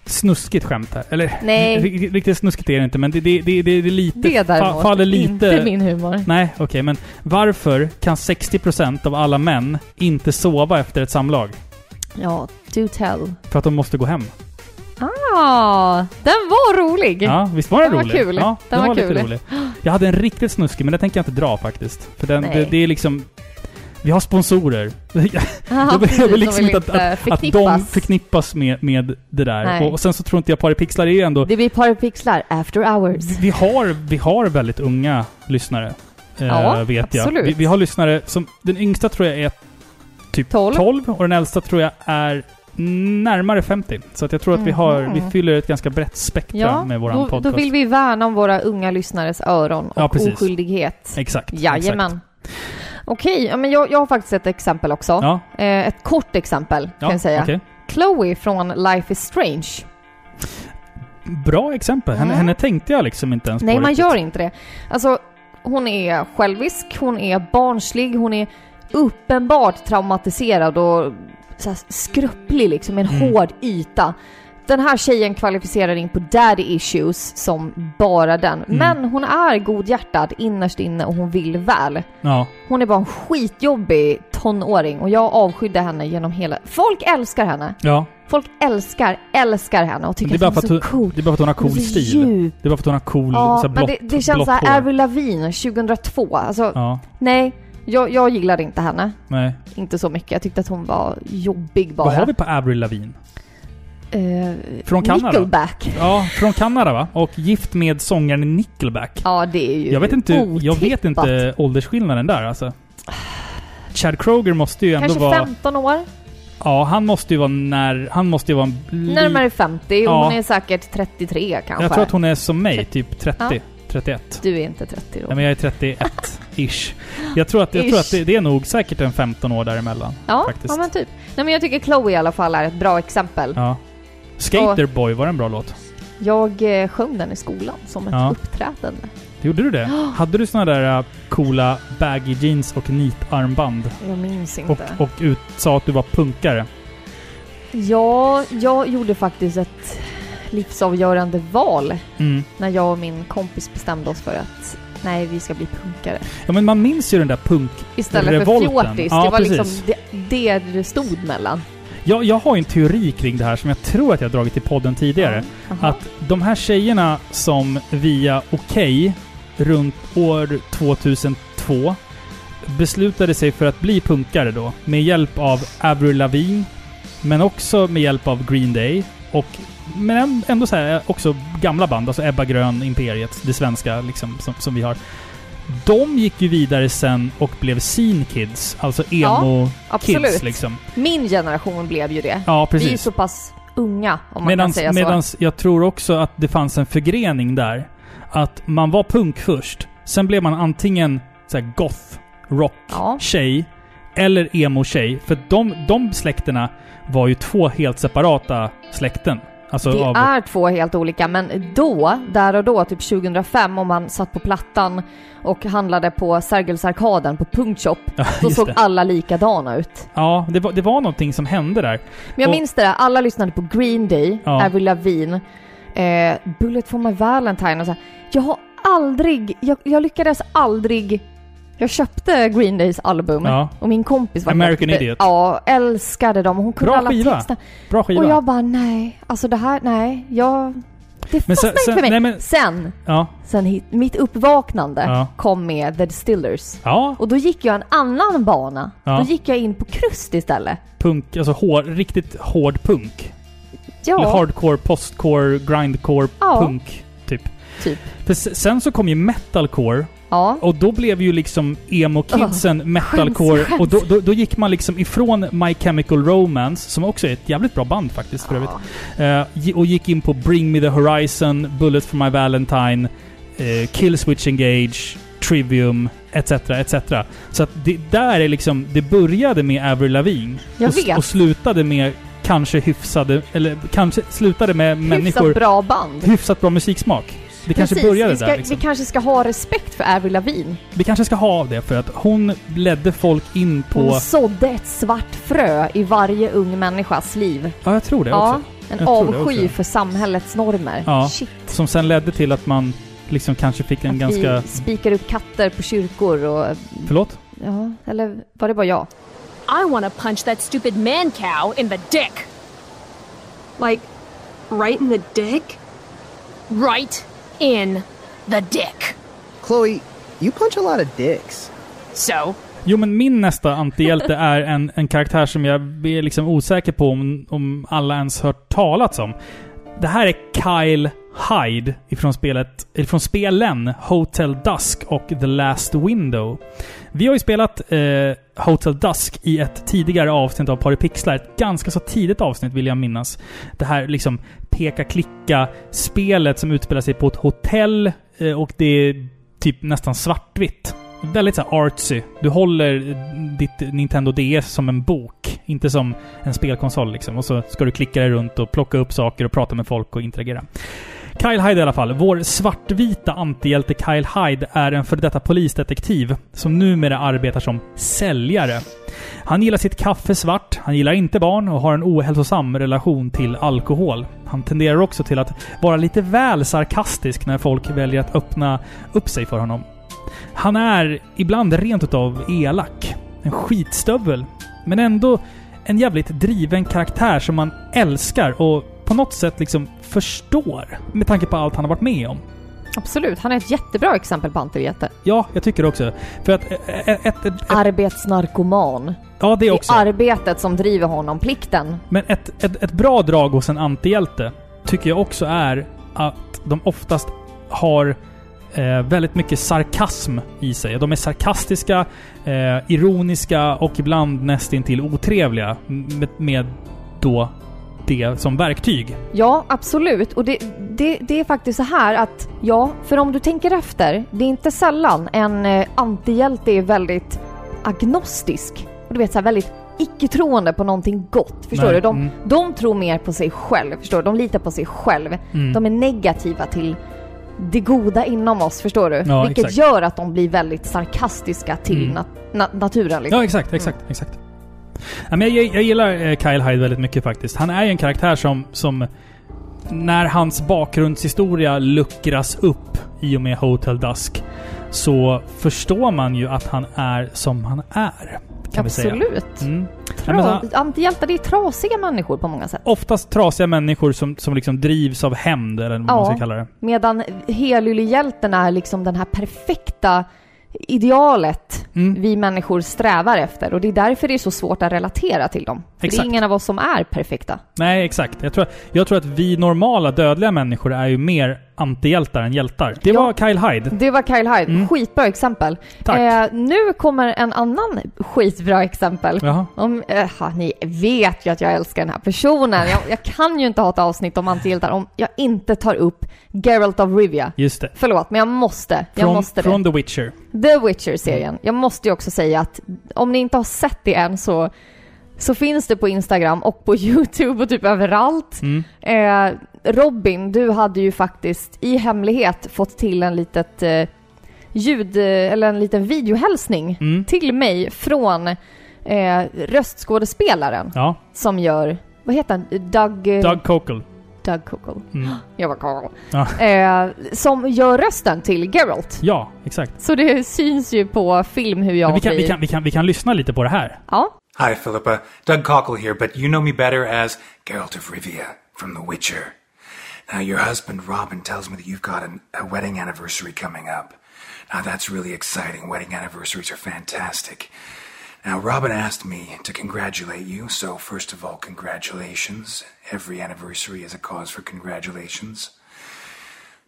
snuskigt skämt här. Eller Nej. ri- riktigt snuskigt är det inte, men det, det, det, det, det är lite... Det däremot. fa- faller lite... Inte min humor. Nej, okej, men varför kan 60% av alla män inte sova efter ett samlag? Ja, do tell. För att de måste gå hem. Ah, den var rolig! Ja, visst var den, Den var rolig? kul. Ja, Den var lite kul. rolig. Jag hade en riktigt snuskig, men den tänker jag inte dra faktiskt. För den, det, det är liksom... Vi har sponsorer. jag Ja, precis, liksom vill inte att, att, att de förknippas. med, med det där. Och, och sen så tror inte jag Paripixlar är ändå... Det blir Parapixlar after hours. Vi- Vi har, vi har väldigt unga lyssnare. eh, Ja, vet jag. absolut. Vi, vi har lyssnare som... Den yngsta tror jag är typ 12. 12 och den äldsta tror jag är närmare 50. Så att jag tror att vi har... Vi Mhm. fyller ett ganska brett spektra Ja, med våran då, podcast. då vill vi värna om våra unga lyssnares öron och Ja, precis. oskyldighet. Exakt. Jajamän. exakt. Okej, ja, men jag, jag har faktiskt ett exempel också. Ja, Eh, ett kort exempel kan jag säga. okej. Chloe från Life is Strange. Bra exempel. Henne, Mm. henne tänkte jag liksom inte ens Nej, på man riktigt. gör inte det. Alltså, hon är självisk, hon är barnslig, hon är uppenbart traumatiserad och så här skrupplig liksom, en Mm. hård yta. Den här tjejen kvalificerar in på daddy issues som bara den. Mm. Men hon är godhjärtad innerst inne och hon vill väl. Ja. Hon är bara en skitjobbig tonåring och jag avskydde henne genom hela... Folk älskar henne! Ja. Folk älskar, älskar henne och tycker det att hon är så hon, cool. det är bara för att hon har cool stil. djup. Det är bara för att hon har cool, Ja, så här men blått, det, det känns såhär. Avril Lavigne 2002. Alltså, Ja, nej. Jag, jag gillade inte henne. nej. Inte så mycket. Jag tyckte att hon var jobbig bara. Vad har vi på Avril Lavigne? Eh, Från Kanada? Nickelback. Ja, från Kanada va? Och gift med sångaren Nickelback. Ja, det är ju Jag vet inte, jag vet otippat. inte åldersskillnaden där alltså. Chad Kroger måste ju ändå Kanske vara... 15 år? Ja, han måste ju vara när... Han måste ju vara... Närmare 50 och Ja. hon är säkert 33 kanske. Jag tror att hon är som mig, typ 30. Ja. 31. Du är inte 30 då. Nej men jag är 31-ish. Jag tror att, jag tror att det, det är nog säkert en 15 år däremellan. ja, faktiskt. ja, men typ. Nej men jag tycker Chloe i alla fall är ett bra exempel. Ja. Skaterboy, var en bra låt? Jag eh, sjöng den i skolan som ett Ja. uppträdande. Gjorde du det? Hade du såna där äh, coola baggy jeans och nitarmband? Jag minns Och, inte. och ut, sa att du var punkare? Ja, jag gjorde faktiskt ett livsavgörande val Mm. när jag och min kompis bestämde oss för att nej, vi ska bli punkare. Ja men man minns ju den där punk... Istället för fjortis. Ja, det var precis. liksom det, det det stod mellan. Jag, jag har ju en teori kring det här som jag tror att jag har dragit i podden tidigare. Jaha. Att de här tjejerna som via Okej runt år 2002 beslutade sig för att bli punkare då med hjälp av Avril Lavigne men också med hjälp av Green Day och men ändå så här också gamla band, alltså Ebba Grön, Imperiet, det svenska liksom som, som vi har. De gick ju vidare sen och blev scene kids, alltså emo-kids absolut. liksom. Min generation blev ju det. Ja, Vi är ju precis. så pass unga, om man Medans, kan säga medans jag tror också att det fanns en förgrening där. Att man var punk först. Sen blev man antingen så goth, rock, Ja. tjej. Eller emo-tjej. För de, de släkterna var ju två helt separata släkten. Alltså Det av... är två helt olika, men då, där och då, typ 2005, om man satt på Plattan och handlade på Sergelsarkaden på Punktshop, Ja, då just såg det. alla likadana ut. Ja, det var, det var någonting som hände där. Men jag Och- minns det där, alla lyssnade på Green Day, Ja. Avril Lavigne, eh, Bullet for my Valentine och så här. Jag har aldrig, jag, jag lyckades aldrig jag köpte Green Days album Ja. och min kompis var American helt- Idiot. Ja, älskade dem. Hon kunde Bra alla skiva. texter. Bra skiva. Och jag bara nej, alltså det här, nej, jag... Det fastnade sen- inte för mig. nej, men- Sen, Ja. sen hit, mitt uppvaknande Ja. kom med The Distillers. Ja, Och då gick jag en annan bana. Då gick jag in på krust istället. punk. Alltså hår, riktigt hård punk. Eller Ja, hardcore, postcore, grindcore, punk. Typ. typ. För sen så kom ju metalcore Ja. och då blev ju liksom emo-kidsen metalcore skäms. och då, då, då gick man liksom ifrån My Chemical Romance, som också är ett jävligt bra band faktiskt för övrigt, eh, gi- och gick in på Bring Me The Horizon, Bullet For My Valentine, eh, Kill Switch Engage, Trivium, etc. etc. Så att det där är liksom, det började med Avril Lavigne Jag och, vet. och slutade med kanske hyfsade, eller kanske slutade med Hyfsat människor bra band. hyfsat bra musiksmak. Det kanske Precis, började vi, ska, där liksom. vi kanske ska ha respekt för Avril Lavigne. Vi kanske ska ha det för att hon ledde folk in på... Hon sådde ett svart frö i varje ung människas liv. Ja, jag tror det Ja, också. en Jag avsky också. för samhällets normer. Ja. Shit. Som sen ledde till att man liksom kanske fick en Att ganska... vi spikar upp katter på kyrkor och... Förlåt? Ja, eller var det bara jag? I want to punch that stupid man cow in the dick. Like, Right in the dick? Right in the dick. Chloe, you punch a lot of dicks. So? Jo, men min nästa antihjälte är en, en karaktär som jag är liksom osäker på om, om alla ens hört talats om. Det här är Kyle Hyde ifrån, spelet, ifrån spelen Hotel Dusk och The Last Window. Vi har ju spelat eh, Hotel Dusk i ett tidigare avsnitt av Paripixlar. Ett ganska så tidigt avsnitt vill jag minnas. Det här liksom peka-klicka-spelet som utspelar sig på ett hotell eh, och det är typ nästan svartvitt. Väldigt så här artsy. Du håller ditt Nintendo DS som en bok, inte som en spelkonsol liksom. Och så ska du klicka dig runt och plocka upp saker och prata med folk och interagera. Kyle Hyde i alla fall. Vår svartvita antihjälte Kyle Hyde är en före detta polisdetektiv som numera arbetar som säljare. Han gillar sitt kaffe svart, han gillar inte barn och har en ohälsosam relation till alkohol. Han tenderar också till att vara lite väl sarkastisk när folk väljer att öppna upp sig för honom. Han är ibland rent utav elak. En skitstövel. Men ändå en jävligt driven karaktär som man älskar och på något sätt liksom förstår. Med tanke på allt han har varit med om. Absolut, han är ett jättebra exempel på antihjälte. Ja, jag tycker också. För att ett... ett, ett, ett Arbetsnarkoman. Ja, det också. Det är arbetet som driver honom, plikten. Men ett, ett, ett bra drag hos en antihjälte tycker jag också är att de oftast har eh, väldigt mycket sarkasm i sig. De är sarkastiska, eh, ironiska och ibland nästintill otrevliga med, med då det som verktyg. Ja, absolut. Och det, det, det är faktiskt så här att, ja, för om du tänker efter, det är inte sällan en eh, antihjälte är väldigt agnostisk. Och du vet så här, väldigt icke-troende på någonting gott. Förstår Nej, du? De, mm. de tror mer på sig själv. Förstår du? De litar på sig själv. Mm. De är negativa till det goda inom oss, förstår du? Ja, Vilket exakt. gör att de blir väldigt sarkastiska till Mm. nat- na- naturen. Liksom. Ja, exakt, exakt, exakt. Ja, men jag, jag gillar eh, Kyle Hyde väldigt mycket faktiskt. Han är ju en karaktär som, som när hans bakgrundshistoria luckras upp i och med Hotel Dusk så förstår man ju att han är som han är. Kan vi säga. Absolut. Mm. Ja, Tra- Antihjältar, det är trasiga människor på många sätt. Oftast trasiga människor som, som liksom drivs av hämnd, eller vad man ska kalla det. Medan helyllehjälten är liksom den här perfekta idealet Mm. vi människor strävar efter. Och det är därför det är så svårt att relatera till dem. För det Exakt. är ingen av oss som är perfekta. Nej, exakt. Jag tror, jag tror att vi normala dödliga människor är ju mer antihjältar än hjältar. Det var Kyle Hyde. Det var Kyle Hyde. Mm. Skitbra exempel. Tack. Eh, nu kommer en annan skitbra exempel. Jaha. Om, eh, ni vet ju att jag älskar den här personen. Jag, jag kan ju inte ha ett avsnitt om antihjältar om jag inte tar upp Geralt of Rivia. Just det. Förlåt, men jag måste. Jag Från, måste det. från The Witcher. The Witcher-serien. Jag måste ju också säga att om ni inte har sett det än så, så finns det på Instagram och på YouTube och typ överallt. Mm. Eh, Robin, du hade ju faktiskt i hemlighet fått till en litet eh, ljud, eh, eller en liten videohälsning Mm. till mig från eh, röstskådespelaren Ja. som gör, vad heter han? Doug... eh, Doug Cockle. Doug Cockle. Mm. Jag var Carl. Ja. Eh, som gör rösten till Geralt. ja, exakt. Så det syns ju på film hur jag Men vi, kan, blir... vi, kan, vi, kan, vi kan lyssna lite på det här. Ja. Hi, Philippa. Doug Cockle here, but you know me better as Geralt of Rivia from The Witcher. Now, your husband Robin tells me that you've got an, a wedding anniversary coming up. Now, that's really exciting. Wedding anniversaries are fantastic. Now, Robin asked me to congratulate you, so first of all, congratulations. Every anniversary is a cause for congratulations.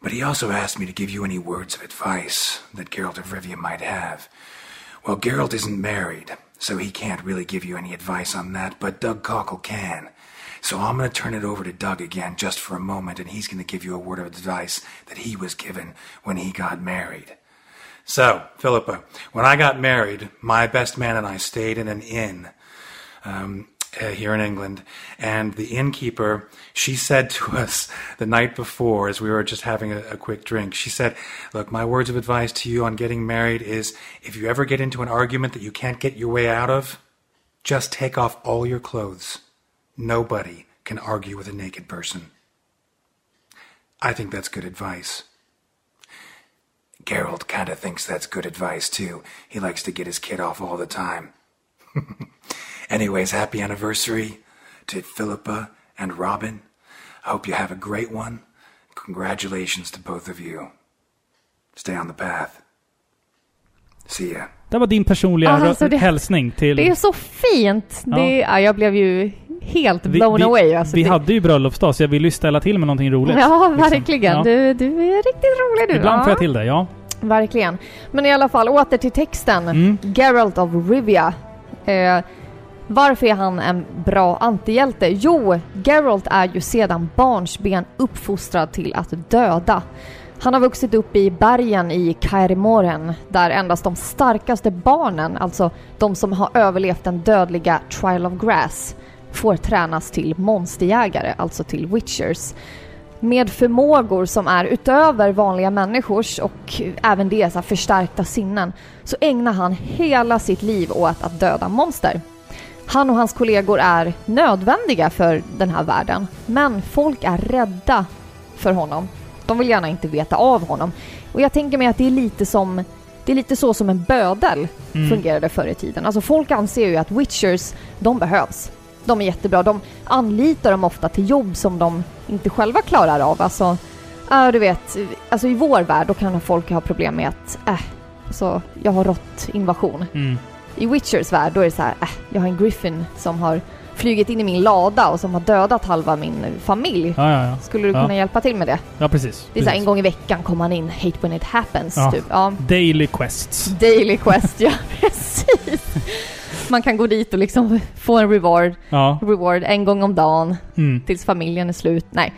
But he also asked me to give you any words of advice that Geralt of Rivia might have. Well, Geralt isn't married, so he can't really give you any advice on that, but Doug Cockle can. So I'm going to turn it over to Doug again just for a moment, and he's going to give you a word of advice that he was given when he got married. So, Philippa, when I got married, my best man and I stayed in an inn um, uh, here in England, and the innkeeper, she said to us the night before, as we were just having a, a quick drink, she said, "Look, my words of advice to you on getting married is: if you ever get into an argument that you can't get your way out of, just take off all your clothes. Nobody can argue with a naked person." I think that's good advice. Geralt kind of thinks that's good advice too. He likes to get his kid off all the time. Anyways, happy anniversary to Philippa and Robin. I hope you have a great one. Congratulations to both of you. Stay on the path. See ya. Det var din personliga Alltså, rö- det- hälsning till... Det är så fint! Ja. Det, ja, jag blev ju helt vi, blown vi, away. Alltså, vi det, hade ju bröllopsdag, så jag ville ju ställa till med någonting roligt. Ja, liksom. verkligen. Ja. Du, du är riktigt rolig du. Ibland ja. får jag till det, ja. Verkligen. Men i alla fall, åter till texten. Mm. Geralt of Rivia. Eh, varför är han en bra antihjälte? Jo, Geralt är ju sedan barnsben uppfostrad till att döda. Han har vuxit upp i bergen i Kairimoren där endast de starkaste barnen, alltså de som har överlevt den dödliga Trial of Grass, får tränas till monsterjägare, alltså till witchers med förmågor som är utöver vanliga människors och även det så förstärkta sinnen så ägnar han hela sitt liv åt att döda monster. Han och hans kollegor är nödvändiga för den här världen men folk är rädda för honom. De vill gärna inte veta av honom. Och jag tänker mig att det är lite som det är lite så som en bödel Mm. fungerade förr i tiden. Alltså folk anser ju att witchers, de behövs. De är jättebra. De anlitar dem ofta till jobb som de inte själva klarar av. Alltså, ja du vet, alltså i vår värld då kan folk ha problem med att, äh, alltså, jag har rått invasion. Mm. I Witchers värld då är det så här, äh, jag har en griffin som har flugit in i min lada och som har dödat halva min familj. Ja, ja, ja. Skulle du kunna hjälpa till med det? Ja, precis. Det är så precis. en gång i veckan kommer han in, hate when it happens, typ. Ja. Daily quests. Daily quest, ja precis. Man kan gå dit och liksom få en reward, reward en gång om dagen Mm. tills familjen är slut. Nej.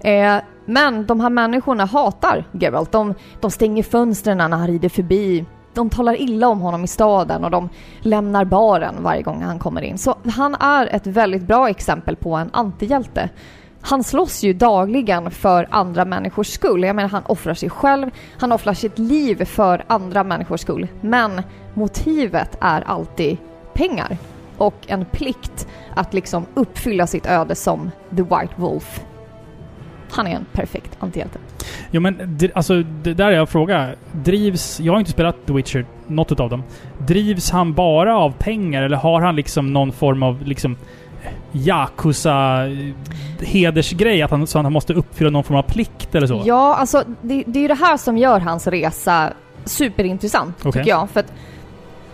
Eh, men de här människorna hatar Geralt. De, de stänger fönstren när han rider förbi. De talar illa om honom i staden och de lämnar baren varje gång han kommer in. Så han är ett väldigt bra exempel på en antihjälte. Han slåss ju dagligen för andra människors skull. Jag menar, han offrar sig själv, han offrar sitt liv för andra människors skull. Men motivet är alltid pengar och en plikt att liksom uppfylla sitt öde som The White Wolf. Han är en perfekt antihjälte. Jo men alltså, det där är jag fråga. Drivs... Jag har inte spelat The Witcher, något utav dem. Drivs han bara av pengar eller har han liksom någon form av liksom Yakuza eh, hedersgrej? Att han, så han måste uppfylla någon form av plikt eller så? Ja, alltså det, det är ju det här som gör hans resa superintressant, Okej. tycker jag. För att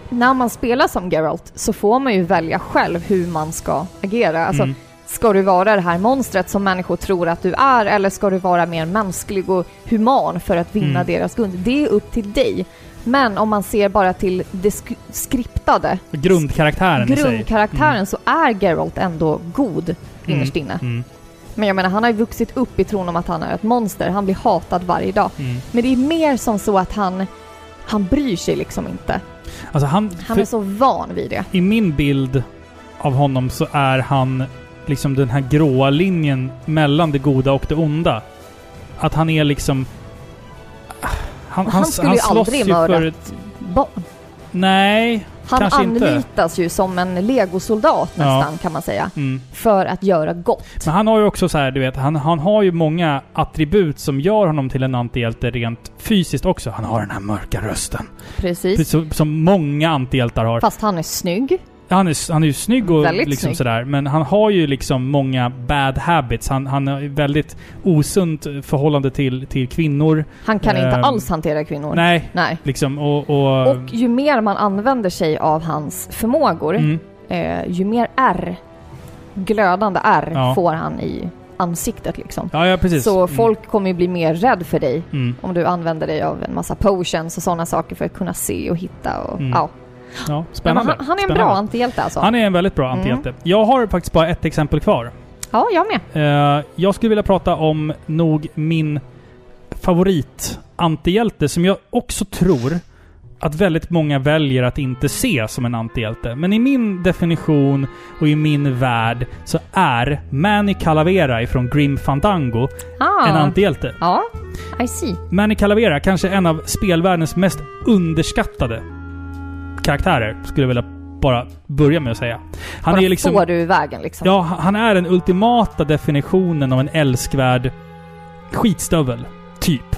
när man spelar som Geralt så får man ju välja själv hur man ska agera. Alltså, Mm. Ska du vara det här monstret som människor tror att du är eller ska du vara mer mänsklig och human för att vinna Mm. deras gunst? Det är upp till dig. Men om man ser bara till det sk- skriptade, Grundkaraktären grundkaraktären, så är Geralt ändå god innerst inne. Mm. Men jag menar, han har ju vuxit upp i tron om att han är ett monster. Han blir hatad varje dag. Mm. Men det är mer som så att han, han bryr sig liksom inte. Alltså han... Han är så van vid det. I min bild av honom så är han liksom den här gråa linjen mellan det goda och det onda. Att han är liksom... Han, Han skulle ju slåss aldrig ju mörda för ett barn. Nej, Han kanske inte. anlitas ju som en legosoldat Ja. nästan kan man säga. Mm. För att göra gott. Men han har ju också så här, du vet, han, han har ju många attribut som gör honom till en antihjälte rent fysiskt också. Han har den här mörka rösten. Precis. Som, som många antihjältar har. Fast han är snygg. Han är, han är ju snygg och Väldigt liksom snygg. sådär, men han har ju liksom många bad habits. Han, han har väldigt osunt förhållande till, till kvinnor. Han kan inte Ehm, alls hantera kvinnor. Nej, Nej. liksom och... och, Och ju mer man använder sig av hans förmågor, Mm. eh, ju mer R, glödande R, Ja. får han i ansiktet liksom. ja, ja. Så Mm. folk kommer ju bli mer rädd för dig Mm. om du använder dig av en massa potions och sådana saker för att kunna se och hitta och Mm. Ja. Spännande. han, han är en Spännande. bra antihjälte alltså. Han är en väldigt bra Mm. antihjälte. Jag har faktiskt bara ett exempel kvar. Ja, jag med. Eh, jag skulle vilja prata om nog min favorit-antihjälte som jag också tror att väldigt många väljer att inte se som en antihjälte. Men i min definition och i min värld så är Manny Calavera ifrån Grim Fandango Ah. en antihjälte. Ja, I see. Manny Calavera, kanske en av spelvärldens mest underskattade karaktärer, skulle jag vilja bara börja med att säga. Han Bara är liksom... får du i vägen liksom. Ja, han är den ultimata definitionen av en älskvärd skitstövel. Typ.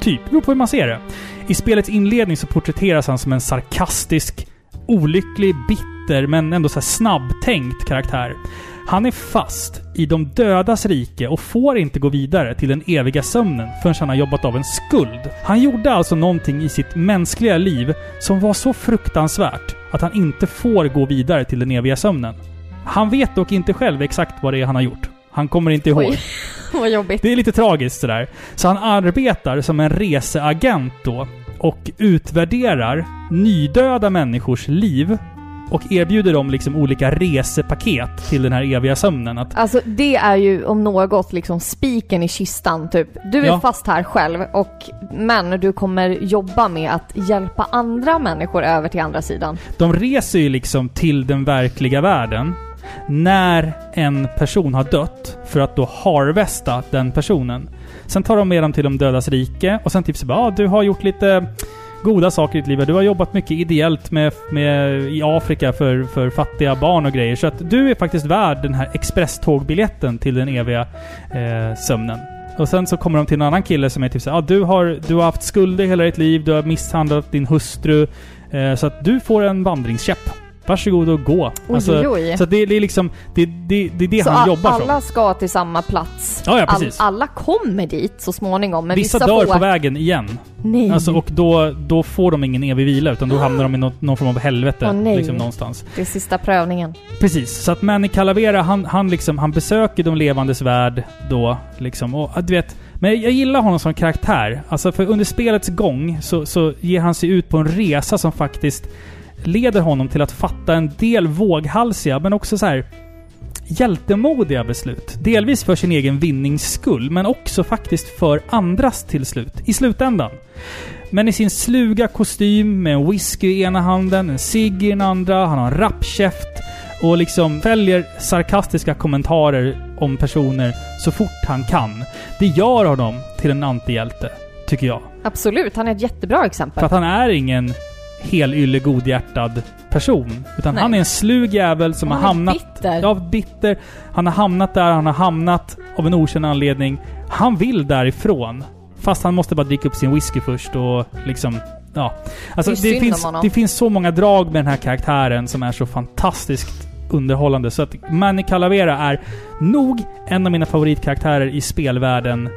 Typ. Det beror på hur man ser det. I spelets inledning så porträtteras han som en sarkastisk, olycklig, bitter men ändå så snabbtänkt karaktär. Han är fast i de dödas rike och får inte gå vidare till den eviga sömnen förrän han har jobbat av en skuld. Han gjorde alltså någonting i sitt mänskliga liv som var så fruktansvärt att han inte får gå vidare till den eviga sömnen. Han vet dock inte själv exakt vad det är han har gjort. Han kommer inte ihåg. Oj, vad jobbigt. Det är lite tragiskt sådär. Så han arbetar som en reseagent då och utvärderar nydöda människors liv och erbjuder dem liksom olika resepaket till den här eviga sömnen. Att, Alltså det är ju om något liksom spiken i kistan typ. Du är Ja. fast här själv och men du kommer jobba med att hjälpa andra människor över till andra sidan. de reser ju liksom till den verkliga världen när en person har dött för att då harvesta den personen. Sen tar de med dem till de dödas rike och sen typ så bara ah, du har gjort lite goda saker i ditt liv. Du har jobbat mycket ideellt med, med, i Afrika för, för fattiga barn och grejer. Så att du är faktiskt värd den här expresstågbiljetten till den eviga eh, sömnen. Och sen så kommer de till en annan kille som är typ såhär, ah, du, har, du har haft skulder hela ditt liv, du har misshandlat din hustru. Eh, så att du får en vandringskäpp. Varsågod och gå. Alltså, Oj, oj. Så det, det är liksom, det, det, det är det Så han jobbar alla från. ska till samma plats. Ja, ja, precis. alla kommer dit så småningom men Vissa, vissa, dör får... på vägen igen. Nej. Alltså, och då, då får de ingen evig vila, utan då hamnar de i något, någon form av helvete. Åh, nej. liksom någonstans. Det är sista prövningen. Precis. Så att Manny Calavera, han, han, liksom, han besöker de levandes värld då. Liksom, och, du vet, men jag gillar honom som karaktär. Alltså för under spelets gång så, så ger han sig ut på en resa som faktiskt leder honom till att fatta en del våghalsiga, men också så här hjältemodiga beslut. Delvis för sin egen vinnings skull, men också faktiskt för andras till slut. I slutändan. Men i sin sluga kostym med en whisky i ena handen, en cigg i den andra, han har en rappkäft och liksom fäller sarkastiska kommentarer om personer så fort han kan. Det gör honom till en antihjälte, tycker jag. Absolut, han är ett jättebra exempel. För att han är ingen helylle godhjärtad person. Utan Nej. han är en slug jävel som Han har hamnat... bitter. Ja, bitter. Han har hamnat där han har hamnat av en okänd anledning. Han vill därifrån. Fast han måste bara dricka upp sin whisky först och liksom... Ja. Alltså Det det, finns, det finns så många drag med den här karaktären som är så fantastiskt underhållande. Så att Manny Calavera är nog en av mina favoritkaraktärer i spelvärlden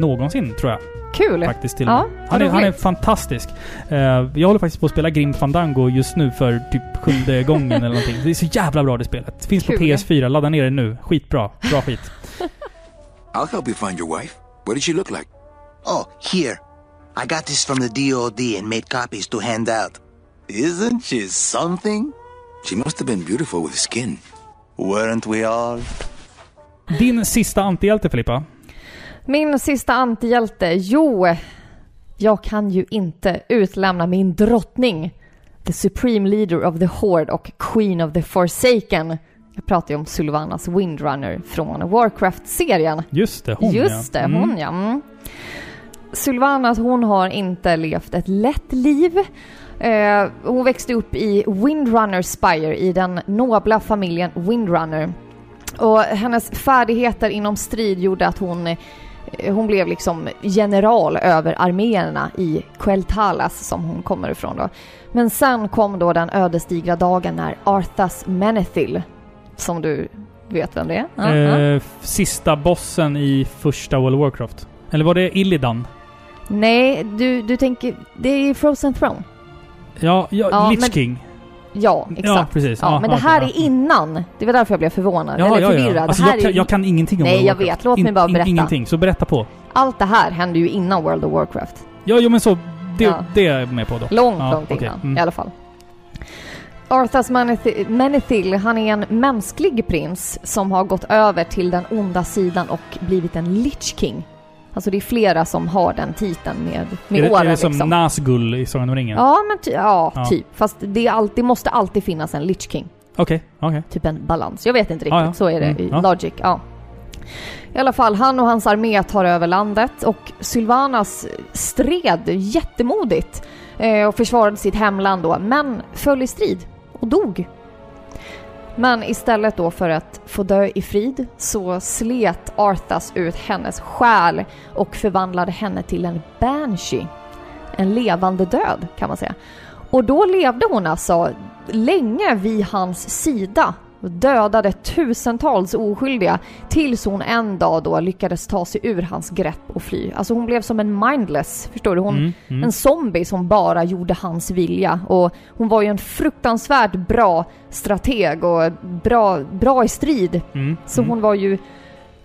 någonsin, tror jag. Kul! Faktiskt till Ja. Han är, han är fantastisk. Eh, jag håller faktiskt på att spela Grim Fandango just nu för typ sjunde gången eller någonting. Det är så jävla bra det spelet. Finns på Kul. PS4. Ladda ner det nu. Skitbra. Bra skit. I'll help you find your wife. What does she look like? Oh, here. I got this from the DOD and made copies to hand out. Isn't she something? She must have been beautiful with skin. Weren't we all? Din sista antihjälte Filippa? Min sista antihjälte, jo. Jag kan ju inte utlämna min drottning. The Supreme Leader of the Horde och Queen of the Forsaken. Jag pratar ju om Sylvanas Windrunner från Warcraft-serien. Just det, hon Just ja. det, hon ja. Mm. Sylvanas hon har inte levt ett lätt liv. Eh, hon växte upp i Windrunner Spire i den nobla familjen Windrunner. Och hennes färdigheter inom strid gjorde att hon, hon blev liksom general över arméerna i Queltalas som hon kommer ifrån då. Men sen kom då den ödesdigra dagen när Arthas Menethil, som du vet vem det är? Ja, ja. Eh, sista bossen i första World of Warcraft. Eller var det Illidan? Nej, du, du tänker... Det är Frozen Throne. Ja, ja, Ja, Lich men- King. Ja, exakt. Ja, precis. Ja, Ja, men det här är innan. Det var därför jag blev förvånad. Eller förvirrad. Alltså, jag, kan, är... jag kan ingenting om Nej, World jag Warcraft. vet. Låt mig In- bara in- berätta. Ingenting, så berätta på. Allt det här hände ju innan World of Warcraft. Ja, jo men så. Det, det är jag med på då. Långt, långt okej. innan Mm. i alla fall. Arthas Menethil, han är en mänsklig prins som har gått över till den onda sidan och blivit en Lich King. Alltså det är flera som har den titeln med, med är, det, åren är det som liksom. Nazgul i Sagan om ringen? Ja, men ty- ja, Ja. typ. Fast det, är alltid, det måste alltid finnas en Lich King. Okej, okej. Typ en balans. Jag vet inte riktigt, Ja, ja. så är det Mm, i ja. Logic. Ja. I alla fall, han och hans armé tar över landet och Sylvanas stred jättemodigt eh, och försvarade sitt hemland då, men föll i strid och dog. Men istället då för att få dö i frid så slet Arthas ut hennes själ och förvandlade henne till en banshee. En levande död kan man säga. Och då levde hon alltså länge vid hans sida och dödade tusentals oskyldiga tills hon en dag då lyckades ta sig ur hans grepp och fly. Alltså hon blev som en mindless, förstår du? Hon, Mm, mm. En zombie som bara gjorde hans vilja. Och hon var ju en fruktansvärt bra strateg och bra, bra i strid. Mm, Så mm. hon var ju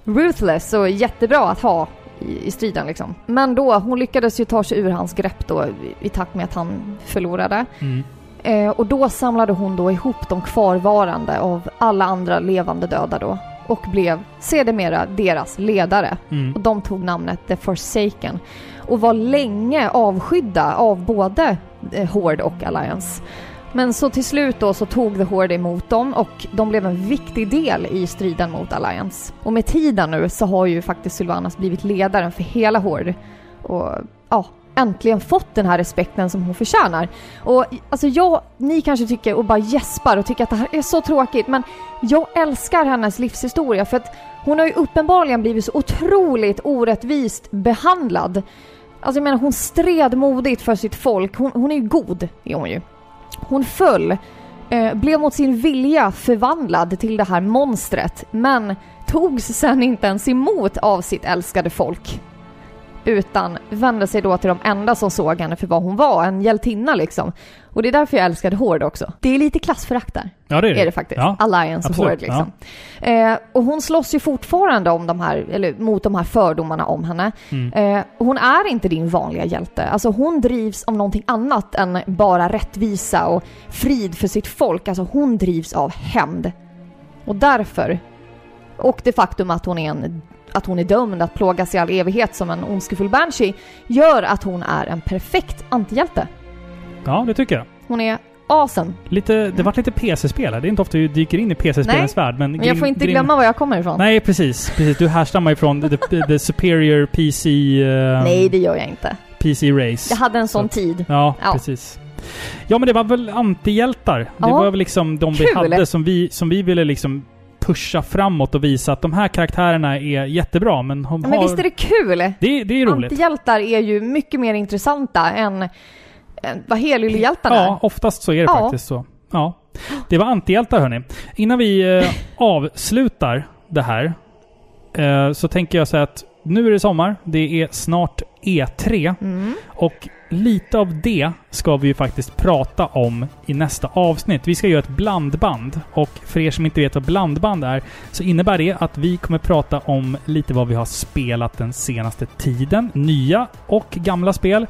ruthless och jättebra att ha i, i striden liksom. Men då, hon lyckades ju ta sig ur hans grepp då i, i takt med att han förlorade. Mm. Eh, och då samlade hon då ihop de kvarvarande av alla andra levande döda då och blev sedermera deras ledare. Mm. Och de tog namnet The Forsaken och var länge avskydda av både eh, Horde och Alliance. Men så till slut då så tog The Horde emot dem och de blev en viktig del i striden mot Alliance. Och med tiden nu så har ju faktiskt Sylvanas blivit ledaren för hela Horde. Och ja, äntligen fått den här respekten som hon förtjänar. Och alltså jag, ni kanske tycker och bara gäspar och tycker att det här är så tråkigt men jag älskar hennes livshistoria för att hon har ju uppenbarligen blivit så otroligt orättvist behandlad. Alltså jag menar hon stred modigt för sitt folk. Hon, hon är ju god, är hon ju. Hon föll, eh, blev mot sin vilja förvandlad till det här monstret men togs sen inte ens emot av sitt älskade folk utan vände sig då till de enda som såg henne för vad hon var, en hjältinna liksom. Och det är därför jag älskade Horde också. Det är lite klassförakt där. Ja, det är det. Är det faktiskt. Ja, Alliance och absolut, Horde liksom. Eh, och hon slåss ju fortfarande om de här, eller mot de här fördomarna om henne. Mm. Eh, och hon är inte din vanliga hjälte. Alltså hon drivs av någonting annat än bara rättvisa och frid för sitt folk. Alltså hon drivs av hämnd. Och därför, och det faktum att hon är en att hon är dömd att plågas i all evighet som en ondskefull banshee gör att hon är en perfekt antihjälte. Ja, det tycker jag. Hon är awesome. Lite, det vart lite PC-spel här. Det är inte ofta du dyker in i PC-spelens värld. Men, Men jag får inte Grim- glömma var jag kommer ifrån. Nej, precis. precis. Du härstammar ifrån the, the superior PC... eh, Nej, det gör jag inte. PC Race. Jag hade en sån Så tid. Ja, Ja. precis. Ja, men det var väl antihjältar. Det Ja. var väl liksom de vi Kul. hade som vi, som vi ville liksom pusha framåt och visa att de här karaktärerna är jättebra, men de Ja, har... Men visst är det kul? det, det är roligt. Antihjältar är ju mycket mer intressanta än, vad helyllehjältarna Ja, oftast så är det Ja. faktiskt så. Ja. Det var antihjältar hörni. Innan vi eh, avslutar det här eh, så tänker jag säga att nu är det sommar. Det är snart E3. Mm. Och lite av det ska vi ju faktiskt prata om i nästa avsnitt. Vi ska göra ett blandband. Och för er som inte vet vad blandband är så innebär det att vi kommer prata om lite vad vi har spelat den senaste tiden. Nya och gamla spel.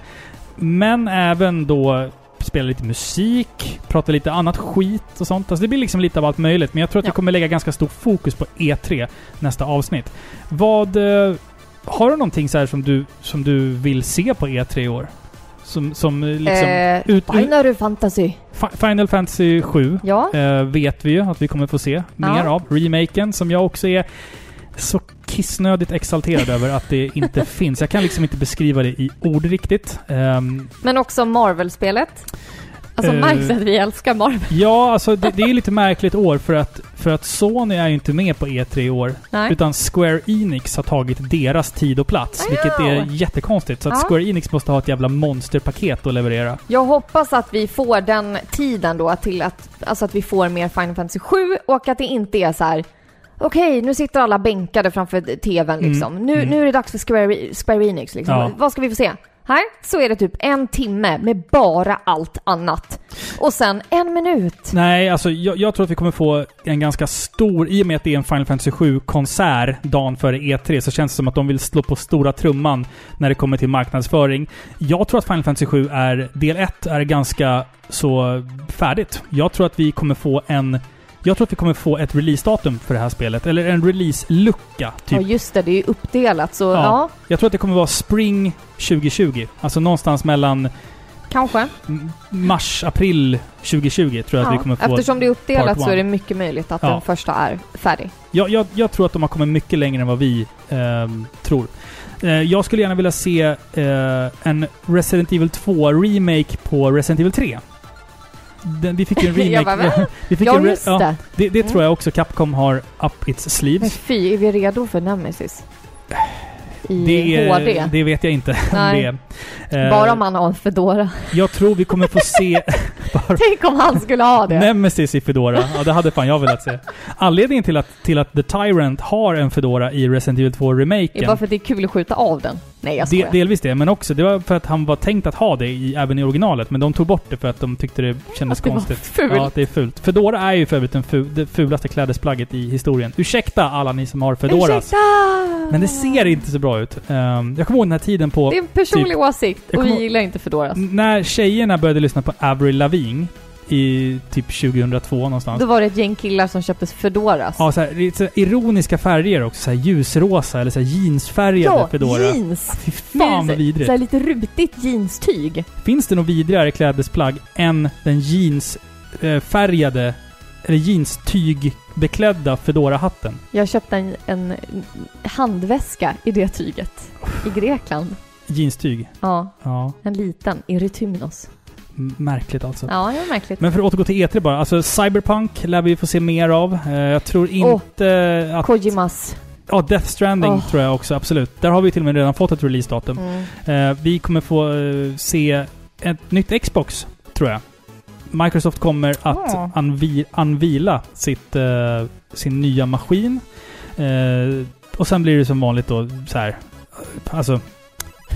Men även då spela lite musik, prata lite annat skit och sånt. Alltså det blir liksom lite av allt möjligt. Men jag tror att vi Ja. kommer lägga ganska stor fokus på E3 nästa avsnitt. Vad... Har du någonting så här som du, som du vill se på E3 i år? Som, som eh, liksom... eh, ut- Final Fantasy. Fi- Final Fantasy 7 Ja. eh, vet vi ju att vi kommer få se mer Ja. av. Remaken som jag också är så kissnödigt exalterad över att det inte finns. Jag kan liksom inte beskriva det i ord riktigt. Ehm, Men också Marvel-spelet. Alltså Eh, märks att vi älskar Marvel. Ja, alltså det, det är lite märkligt år för att, för att Sony är ju inte med på E3 i år. Nej. Utan Square Enix har tagit deras tid och plats. Vilket är jättekonstigt. Så att Ja. Square Enix måste ha ett jävla monsterpaket att leverera. Jag hoppas att vi får den tiden då till att, alltså att vi får mer Final Fantasy 7 och att det inte är så här. Okej, nu sitter alla bänkade framför TVn liksom. Mm, Nu, mm. nu är det dags för Square, Square Enix liksom. Ja. Vad ska vi få se? Här så är det typ en timme med bara allt annat. Och sen en minut. Nej, alltså jag, jag tror att vi kommer få en ganska stor... I och med att det är en Final Fantasy 7-konsert dagen före E3 så känns det som att de vill slå på stora trumman när det kommer till marknadsföring. Jag tror att Final Fantasy 7 är... Del 1 är ganska så färdigt. Jag tror att vi kommer få en... Jag tror att vi kommer få ett releasedatum för det här spelet. Eller en release-lucka. Typ Ja just det, det är ju uppdelat så ja, Ja. Jag tror att det kommer vara Spring 2020. Alltså någonstans mellan kanske. mars, april 2020 tror jag att vi kommer få Eftersom det är uppdelat så är det mycket möjligt att Ja. den första är färdig. Jag, jag, jag tror att de har kommit mycket längre än vad vi ehm, tror. Eh, jag skulle gärna vilja se eh, en Resident Evil 2-remake på Resident Evil 3. Den, vi fick ju en remake... Jag bara, vi fick Ja, en just det. det. Det Mm. tror jag också Capcom har up its Men sleeves. fy, är vi redo för Nemesis? I Det, HD? det vet jag inte om Nej. det är. Bara om man har en Fedora. Jag tror vi kommer få se... Tänk om han skulle ha det. Nemesis i Fedora. Ja, det hade fan jag velat se. Anledningen till att, till att The Tyrant har en Fedora i Resident Evil 2 Det är remaken bara för att det är kul att skjuta av den. Nej, jag De, skojar. delvis det, men också det var för att han var tänkt att ha det i, även i originalet, men de tog bort det för att de tyckte det kändes Att det var konstigt. fult. Ja, att det är fult. Fedora är ju för övrigt den fu, det fulaste klädesplagget i historien. Ursäkta alla ni som har Fedoras. Ursäkta! Men det ser inte så bra ut. Ehm, jag kommer ihåg den här tiden på... Det är en personlig typ, åsikt och vi gillar inte Fedoras. när tjejerna började lyssna på Avril Lavigne i typ 2002 någonstans. Då var det ett gäng killar som köpte Fedoras. Ja, så här, lite ironiska färger också. Så här ljusrosa eller så här jeansfärgade Ja, Fedora. jeans! Fy fan vad vidrigt. Så här lite rutigt jeanstyg. Finns det något vidrigare klädesplagg än den jeansfärgade, eller jeanstygbeklädda Fedora-hatten? Jag köpte en, en handväska i det tyget. I Grekland. Jeanstyg? Ja. Ja. En liten. I Retymnos. Märkligt alltså. Ja, det var märkligt. Men för att återgå till E3 bara. Alltså Cyberpunk lär vi få se mer av. Eh, jag tror inte att... Kojimas. Ja, Death Stranding Åh. tror jag också, absolut. Där har vi till och med redan fått ett releasedatum. Mm. Eh, vi kommer få eh, se ett nytt Xbox, tror jag. Microsoft kommer att Ja. anvi- anvila sitt, eh, sin nya maskin. Eh, och sen blir det som vanligt då så här. Alltså...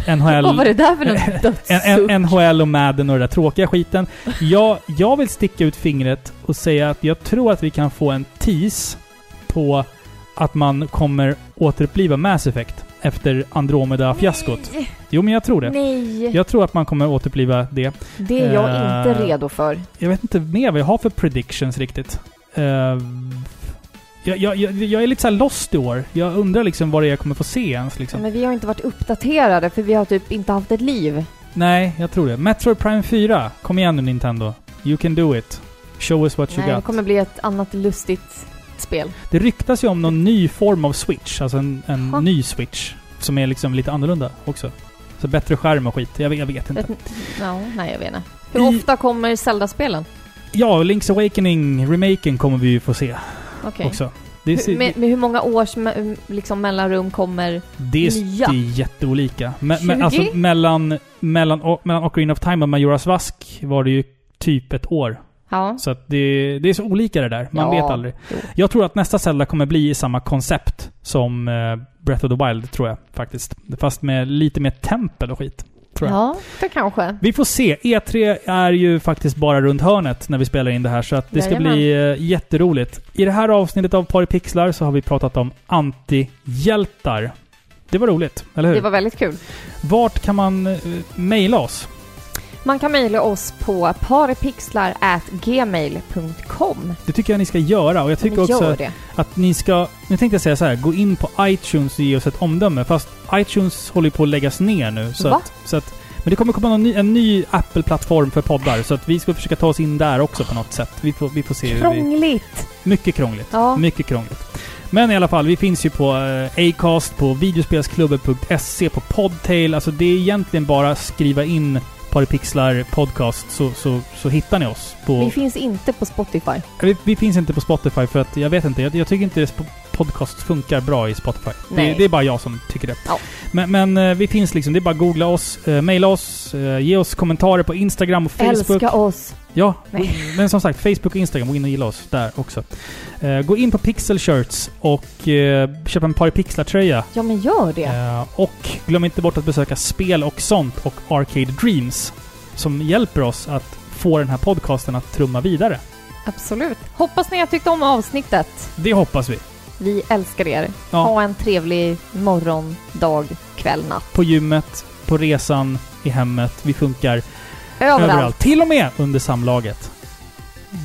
NHL... Vad var det där för någon En- dödssuck? NHL och Madden och den där tråkiga skiten. Jag, jag vill sticka ut fingret och säga att jag tror att vi kan få en tease på att man kommer återuppliva Mass Effect efter Andromeda-fiaskot. Jo, men jag tror det. Nej! Jag tror att man kommer återuppliva det. Det är jag Eh, inte redo för. Jag vet inte mer vad jag har för predictions riktigt. Eh, jag, jag, jag, är lite så lost i år. Jag undrar liksom vad det är jag kommer få se ens liksom. Men vi har inte varit uppdaterade för vi har typ inte haft ett liv. Nej, jag tror det. Metroid Prime 4. Kom igen nu Nintendo. You can do it. Show us what you Nej, det got. kommer bli ett annat lustigt spel. Det ryktas ju om någon ny form av Switch. Alltså en, en ny Switch. Som är liksom lite annorlunda också. Så bättre skärm och skit. Jag jag vet inte. Ja, nej, jag vet inte. Hur I- ofta kommer Zelda-spelen? Ja, Link's Awakening, remaken kommer vi ju få se Okej. också. Ser- med, med hur många års liksom mellanrum kommer det, är, nya? det är jätteolika. Me, me, 20? alltså mellan, mellan, o- mellan Ocarina of Time och Majora's Mask var det ju typ ett år. Ja. Så att det, det är så olika det där. Man Ja, vet aldrig. Jag tror att nästa Zelda kommer bli i samma koncept som eh, Breath of the Wild, tror jag faktiskt. Fast med lite mer tempel och skit. Tror jag. Ja, det kanske. Vi får se. E3 är ju faktiskt bara runt hörnet när vi spelar in det här, så att det ska Jajamän. bli eh, jätteroligt. I det här avsnittet av Paripixlar så har vi pratat om antihjältar. Det var roligt, eller hur? Det var väldigt kul. Vart kan man eh, mejla oss? Man kan mejla oss på paripixlar@gmail.com. Det tycker jag ni ska göra och jag tycker också det. att ni ska... Nu tänkte jag säga så här, gå in på iTunes och ge oss ett omdöme. Fast iTunes håller ju på att läggas ner nu. Så Va? att, så att, men det kommer komma någon ny, en ny Apple-plattform för poddar. Så att vi ska försöka ta oss in där också på något sätt. Vi får, vi får se hur vi... Krångligt! Mycket krångligt. Ja. Mycket krångligt. Men i alla fall, vi finns ju på eh, Acast, på videospelsklubben.se, på Podtail. Alltså det är egentligen bara skriva in Paripixlar podcast så, så, så hittar ni oss. På, Vi finns inte på Spotify. vi, vi finns inte på Spotify för att jag vet inte. Jag, jag tycker inte sp- podcast funkar bra i Spotify. Det, det är bara jag som tycker det. Ja. Men, men eh, vi finns liksom. Det är bara att googla oss, eh, mejla oss, eh, ge oss kommentarer på Instagram och Facebook. Älska oss! Ja, Nej. men som sagt, Facebook och Instagram, gå in och gilla oss där också. Eh, gå in på Pixel Shirts och eh, köp en Paripixlar-tröja. Ja, men gör det. Eh, och glöm inte bort att besöka Spel och sånt och Arcade Dreams som hjälper oss att få den här podcasten att trumma vidare. Absolut. Hoppas ni har tyckt om avsnittet. Det hoppas vi. Vi älskar er. Ja. Ha en trevlig morgon, dag, kväll, natt. På gymmet, på resan, i hemmet. Vi funkar Överallt. Till och med under samlaget.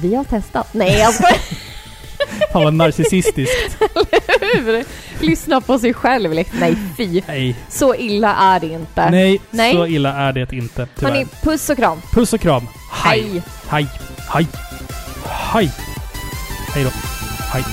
Vi har testat. Nej, jag skojar. Fan vad narcissistiskt. Hur? Lyssna på sig själv. Nej, fy. Nej. Så illa är det inte. Nej, Nej. så illa är det inte. Tyvärr. Hörni, puss och kram. Puss och kram. Hej. Hej. Hej. Hej. Hej då. Hej.